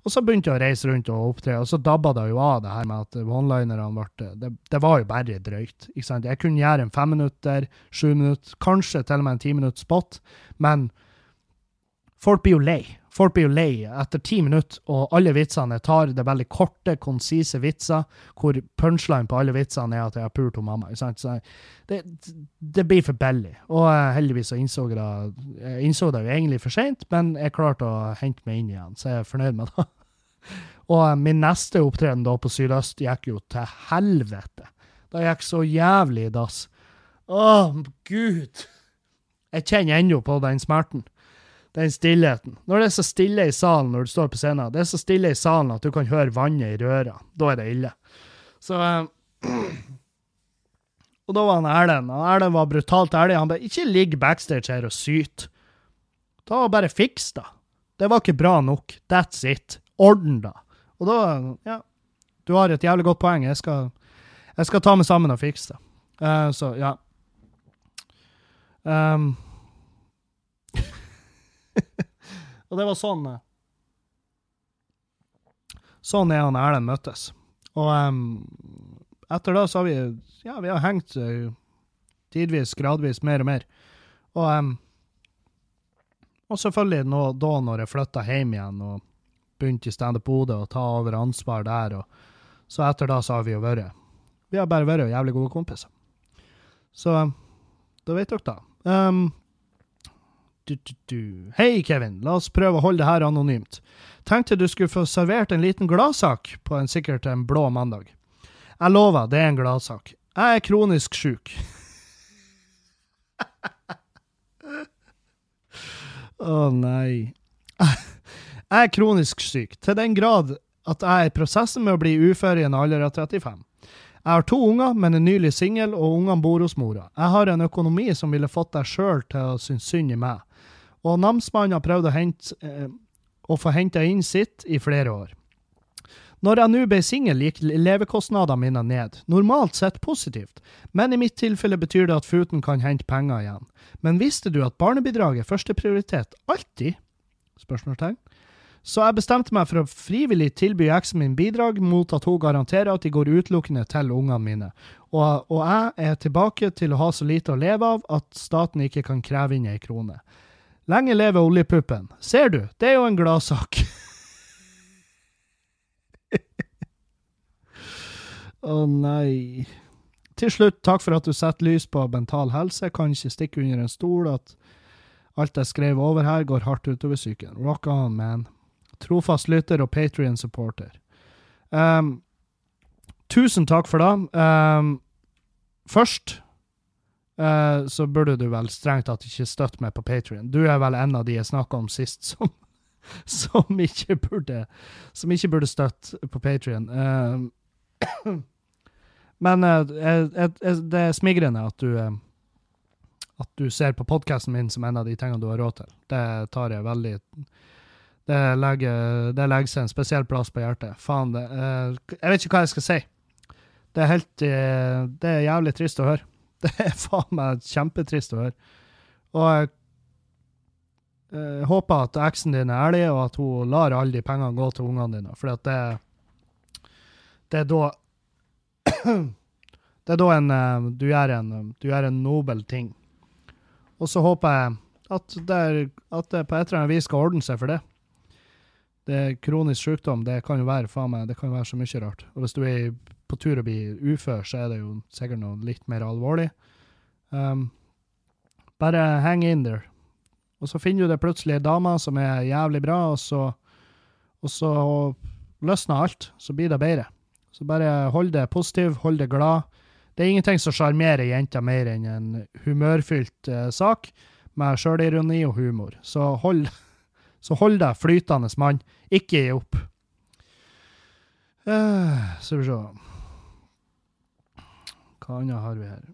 Og så begynte jeg å reise rundt og opptre, og så dabba det jo av det her med at onelinerne ble det, det, var jo bare drøyt. ikke sant? Jeg kunne gjøre en fem minutter, sju minutter, kanskje til og med en ti minutter spot, men folk blir jo lei. Folk blir jo lei etter ti minutter, og alle vitsene tar, det veldig korte, konsise vitser, hvor punchline på alle vitsene er at jeg har pult mamma. Det, det, blir for billig. Og heldigvis så innså jeg det, jeg innså det jo egentlig for seint, men jeg klarte å hente meg inn igjen, så jeg er fornøyd med det. <laughs> Og min neste opptreden da på Sydøst gikk jo til helvete. Det gikk så jævlig i dass. Å, gud! Jeg kjenner ennå på den smerten den stillheten. Når det er så stille i salen når du står på scenen, det er så stille i salen at du kan høre vannet i røra. Da er det ille. Så eh, Og da var han Erlend. Og Erlend var brutalt ærlig. Han bare 'Ikke ligg backstage her og syt'. Ta og bare fiks, da. Det var ikke bra nok. That's it. Orden, da. Og da Ja. Du har et jævlig godt poeng. Jeg skal, jeg skal ta meg sammen og fikse det. Uh, så, ja. Um, og det var sånn eh, Sånn er han Erlend møttes. Og um, etter da så har vi ja, vi har hengt uh, tidvis, gradvis, mer og mer. Og, um, og selvfølgelig nå, da når jeg flytta hjem igjen og begynte i Standup Bodø og ta over ansvar der, og, så etter da så har vi jo vært Vi har bare vært jævlig gode kompiser. Så da vet dere, da. Um, du, du, du. Hei, Kevin. La oss prøve å holde det her anonymt. Tenkte du skulle få servert en liten gladsak på en sikkert en blå mandag. Jeg lover, det er en gladsak. Jeg er kronisk sjuk. <laughs> Å oh, nei. <laughs> Jeg er kronisk syk, til den grad at jeg er i prosessen med å bli ufør i en alder av 35. Jeg har to unger, men er nylig singel, og ungene bor hos mora. Jeg har en økonomi som ville fått deg sjøl til å synes synd i meg og namsmannen har prøvd å, hente, eh, å få henta inn sitt i flere år. Når jeg nå ble singel, gikk levekostnadene mine ned. Normalt sett positivt, men i mitt tilfelle betyr det at Futen kan hente penger igjen. Men visste du at barnebidrag er førsteprioritet alltid? Spørsmålstegn. Så jeg bestemte meg for å frivillig tilby eksen min bidrag mot at hun garanterer at de går utelukkende til ungene mine. Og, og jeg er tilbake til å ha så lite å leve av at staten ikke kan kreve inn ei krone. Lenge leve oljepuppen. Ser du, det er jo en gladsak. Å oh, nei. Til slutt, takk for at du setter lys på mental helse. Kan ikke stikke under en stol at alt jeg skrev over her, går hardt utover psyken. Rock on, man. Trofast lytter og Patrion-supporter. Um, tusen takk for det. Um, først Uh, så burde du vel strengt tatt ikke støtte meg på Patrion. Du er vel en av de jeg snakka om sist som, <laughs> som, ikke burde Som ikke burde støtte på Patrion. Uh, <clears throat> men uh, jeg, jeg, det er smigrende at du at du ser på podkasten min som en av de tingene du har råd til. Det tar jeg veldig Det legger, det legger seg en spesiell plass på hjertet. Faen, det Jeg vet ikke hva jeg skal si. Det er helt Det er jævlig trist å høre. <laughs> Det er faen meg kjempetrist å høre. Og jeg, jeg håper at eksen din er ærlig, og at hun lar alle de pengene gå til ungene dine. For det, det er da <clears throat> Det er da en, eh, du, gjør en, du gjør en nobel ting. Og så håper jeg at det, at det på et eller annet vis skal ordne seg for det. Det er kronisk sykdom. Det kan jo være faen meg, det kan være så mye rart. Og hvis du er på tur å bli ufør, så er det jo sikkert noe litt mer alvorlig. Um, bare hang in there. Og så finner du det plutselig ei dame som er jævlig bra, og så, og så løsner alt. Så blir det bedre. Så bare hold det positiv, hold det glad. Det er ingenting som sjarmerer jenter mer enn en humørfylt uh, sak med sjølironi og humor. Så hold, <laughs> så hold deg flytende, mann. Ikke gi opp. Uh, skal vi se Hva annet har vi her?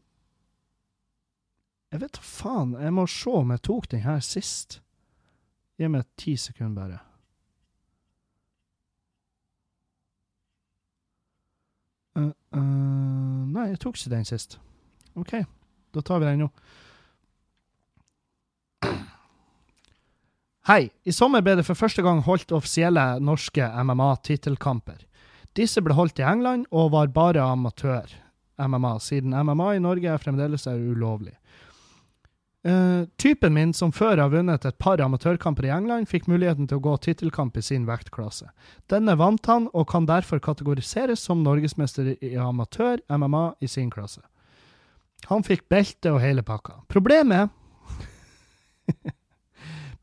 Jeg vet da faen. Jeg må se om jeg tok den her sist. Gi meg ti sekunder, bare. Uh, uh, nei, jeg tok ikke den sist. OK, da tar vi den nå. Hei, i sommer ble det for første gang holdt offisielle norske MMA-tittelkamper. Disse ble holdt i England og var bare amatør-MMA, siden MMA i Norge er fremdeles er ulovlig. Uh, typen min, som før har vunnet et par amatørkamper i England, fikk muligheten til å gå tittelkamp i sin vektklasse. Denne vant han, og kan derfor kategoriseres som norgesmester i amatør-MMA i sin klasse. Han fikk belte og hele pakka. Problemet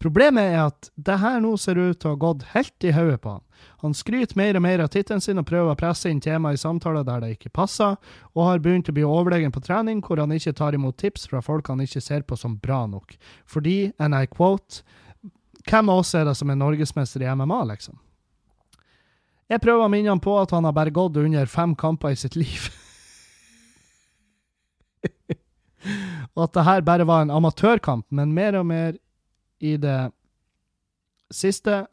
Problemet er at det her nå ser ut til å ha gått helt i hodet på han. Han skryter mer og mer av tittelen sin og prøver å presse inn tema i samtaler der det ikke passer, og har begynt å bli overlegen på trening hvor han ikke tar imot tips fra folk han ikke ser på som bra nok. Fordi, and I quote, hvem av oss er det som er norgesmester i MMA, liksom? Jeg prøver å minne han på at han har bare gått under fem kamper i sitt liv. <laughs> og at det her bare var en amatørkamp, men mer og mer i det siste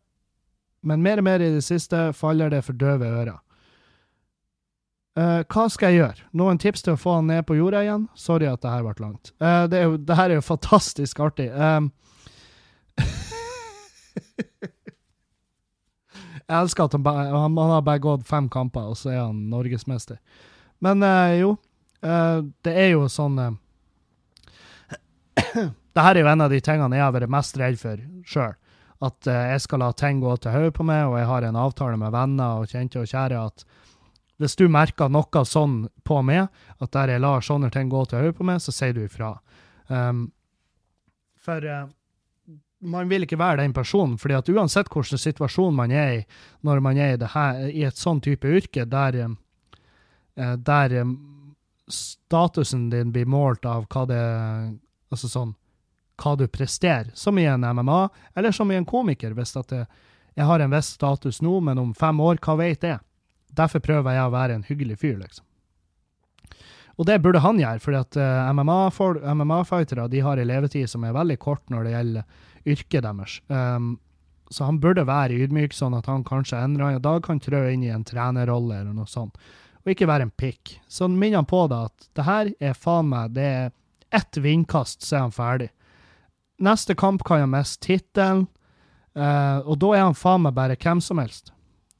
Men mer og mer i det siste faller det for døve ører. Uh, hva skal jeg gjøre? Noen tips til å få han ned på jorda igjen? Sorry at det her ble langt. Uh, det, er jo, det, her er jo fantastisk artig. Um, <laughs> jeg elsker at han, han, han, har bare gått fem kamper, og så er han norgesmester. Men uh, jo, det er jo sånn <clears throat> Dette er jo en av de tingene jeg har vært mest redd for sjøl. At uh, jeg skal la ting gå til hodet på meg, og jeg har en avtale med venner og kjente og kjære at hvis du merker noe sånn på meg, at der jeg lar sånne ting gå til hodet på meg, så sier du ifra. Um, for uh, man vil ikke være den personen, fordi at uansett hvilken situasjon man er i når man er i, her, i et sånn type yrke, der, uh, der um, statusen din blir målt av hva det Altså sånn hva du presterer, som i en MMA, eller som i en komiker, hvis at det, jeg har en viss status nå, men om fem år, hva vet jeg? Derfor prøver jeg å være en hyggelig fyr, liksom. Og det burde han gjøre, for at uh, eh, MMA-fightere MMA de har en levetid som er veldig kort når det gjelder yrket deres. Um, så han burde være ydmyk, sånn at han kanskje en eller annen dag kan trø inn i en trenerrolle eller noe sånt, og ikke være en pikk. Så minner han på det at det her er faen meg det er ett vindkast, så er han ferdig. Neste kamp kan han miste tittelen, uh, og da er han faen meg bare hvem som helst.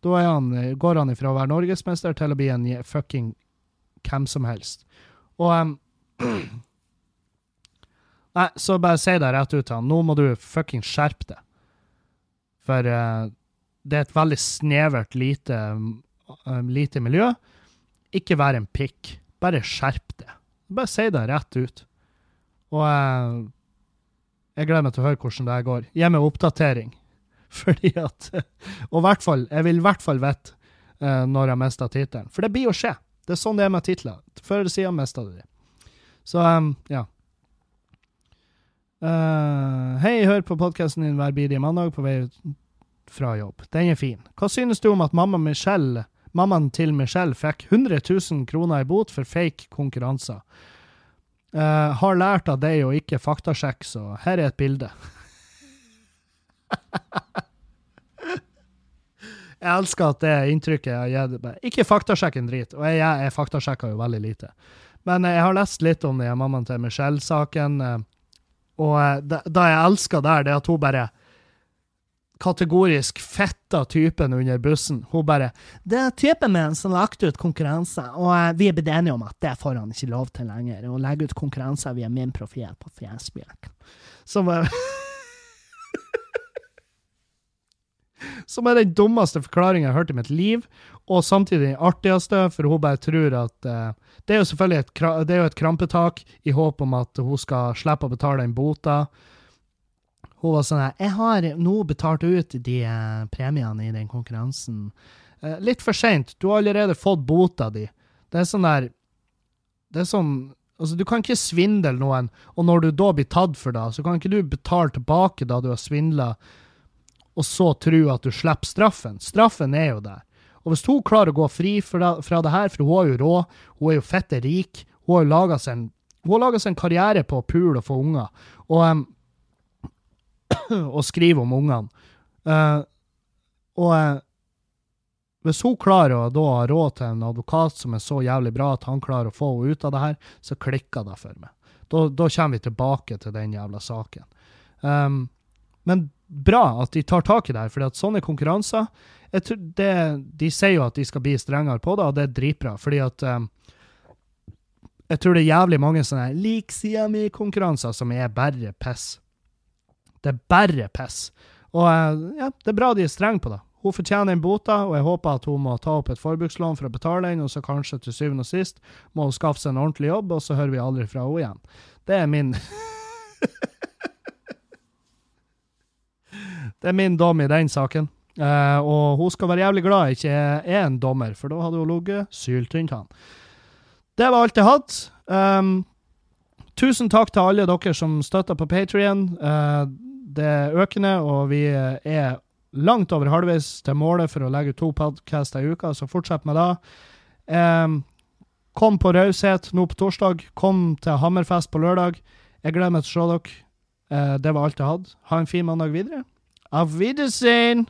Da han, eh, går han ifra å være norgesmester til å bli en fucking hvem som helst. Og um, <clears throat> Nei, så bare si det rett ut til han. Nå må du fucking skjerpe deg. For uh, det er et veldig snevert, lite, uh, lite miljø. Ikke vær en pikk. Bare skjerp deg. Bare si det rett ut. Og uh, jeg gleder meg til å høre hvordan det går. Gi meg oppdatering. <laughs> Fordi at Og hvert fall, jeg vil i hvert fall vite uh, når jeg mister tittelen. For det blir å skje. Det er sånn det er med titler. Før eller siden mister du dem. Så um, ja. Uh, hei, hør på podkasten din hver bidige mandag på vei fra jobb. Den er fin. Hva synes du om at mamma Michelle, mammaen til Michelle fikk 100 000 kroner i bot for fake konkurranser? Uh, har lært av deg å ikke faktasjekke, så her er et bilde. <laughs> jeg elsker at det inntrykket jeg har gitt. Ikke faktasjekk en drit, og jeg, jeg, faktasjekka jo veldig lite. Men uh, jeg har lest litt om det, mammaen til Michelle-saken, uh, og det, det jeg elsker der, det er at hun bare kategorisk fitta typen under bussen. Hun bare 'Det er typen min som lagt ut konkurranser, og eh, vi er blitt enige om at det får han ikke lov til lenger. Å legge ut konkurranser via min profil på Facebook.' Som er <laughs> Som er den dummeste forklaringen jeg har hørt i mitt liv, og samtidig den artigste, for hun bare tror at uh, Det er jo selvfølgelig et, det er jo et krampetak i håp om at hun skal slippe å betale den bota. Hun var sånn her Jeg har nå betalt ut de eh, premiene i den konkurransen. Eh, litt for seint. Du har allerede fått bota di. Det er sånn der Det er sånn Altså, du kan ikke svindle noen, og når du da blir tatt for det, så kan ikke du betale tilbake da du har svindla, og så tro at du slipper straffen. Straffen er jo der. Og hvis hun klarer å gå fri fra, fra det her, for hun har jo råd, hun er jo fette rik, Hun har laga seg en hun har laget seg en karriere på å pule og få unger, og, um, <coughs> og skrive om ungene. Uh, og uh, hvis hun klarer å da ha råd til en advokat som er så jævlig bra at han klarer å få henne ut av det her, så klikker det for meg. Da, da kommer vi tilbake til den jævla saken. Um, men bra at de tar tak i det her, for sånne konkurranser det, De sier jo at de skal bli strengere på det, og det er dritbra, fordi at um, Jeg tror det er jævlig mange sånne lik sida mi-konkurranser som er bare piss. Det er bare piss. Og uh, ja, det er bra de er strenge på det. Hun fortjener en bota, og jeg håper at hun må ta opp et forbrukslån for å betale den, og så kanskje til syvende og sist må hun skaffe seg en ordentlig jobb, og så hører vi aldri fra henne igjen. Det er min <laughs> Det er min dom i den saken. Uh, og hun skal være jævlig glad jeg ikke er en dommer, for da hadde hun ligget syltynt han. Det var alt jeg hadde. Um, tusen takk til alle dere som støtter på Patrion. Uh, det er økende, og vi er langt over halvveis til målet for å legge ut to podcaster i uka, så fortsett med det. Um, kom på raushet nå på torsdag. Kom til Hammerfest på lørdag. Jeg gleder meg til å se dere. Uh, det var alt jeg hadde. Ha en fin mandag videre. Auf Wiedersehen!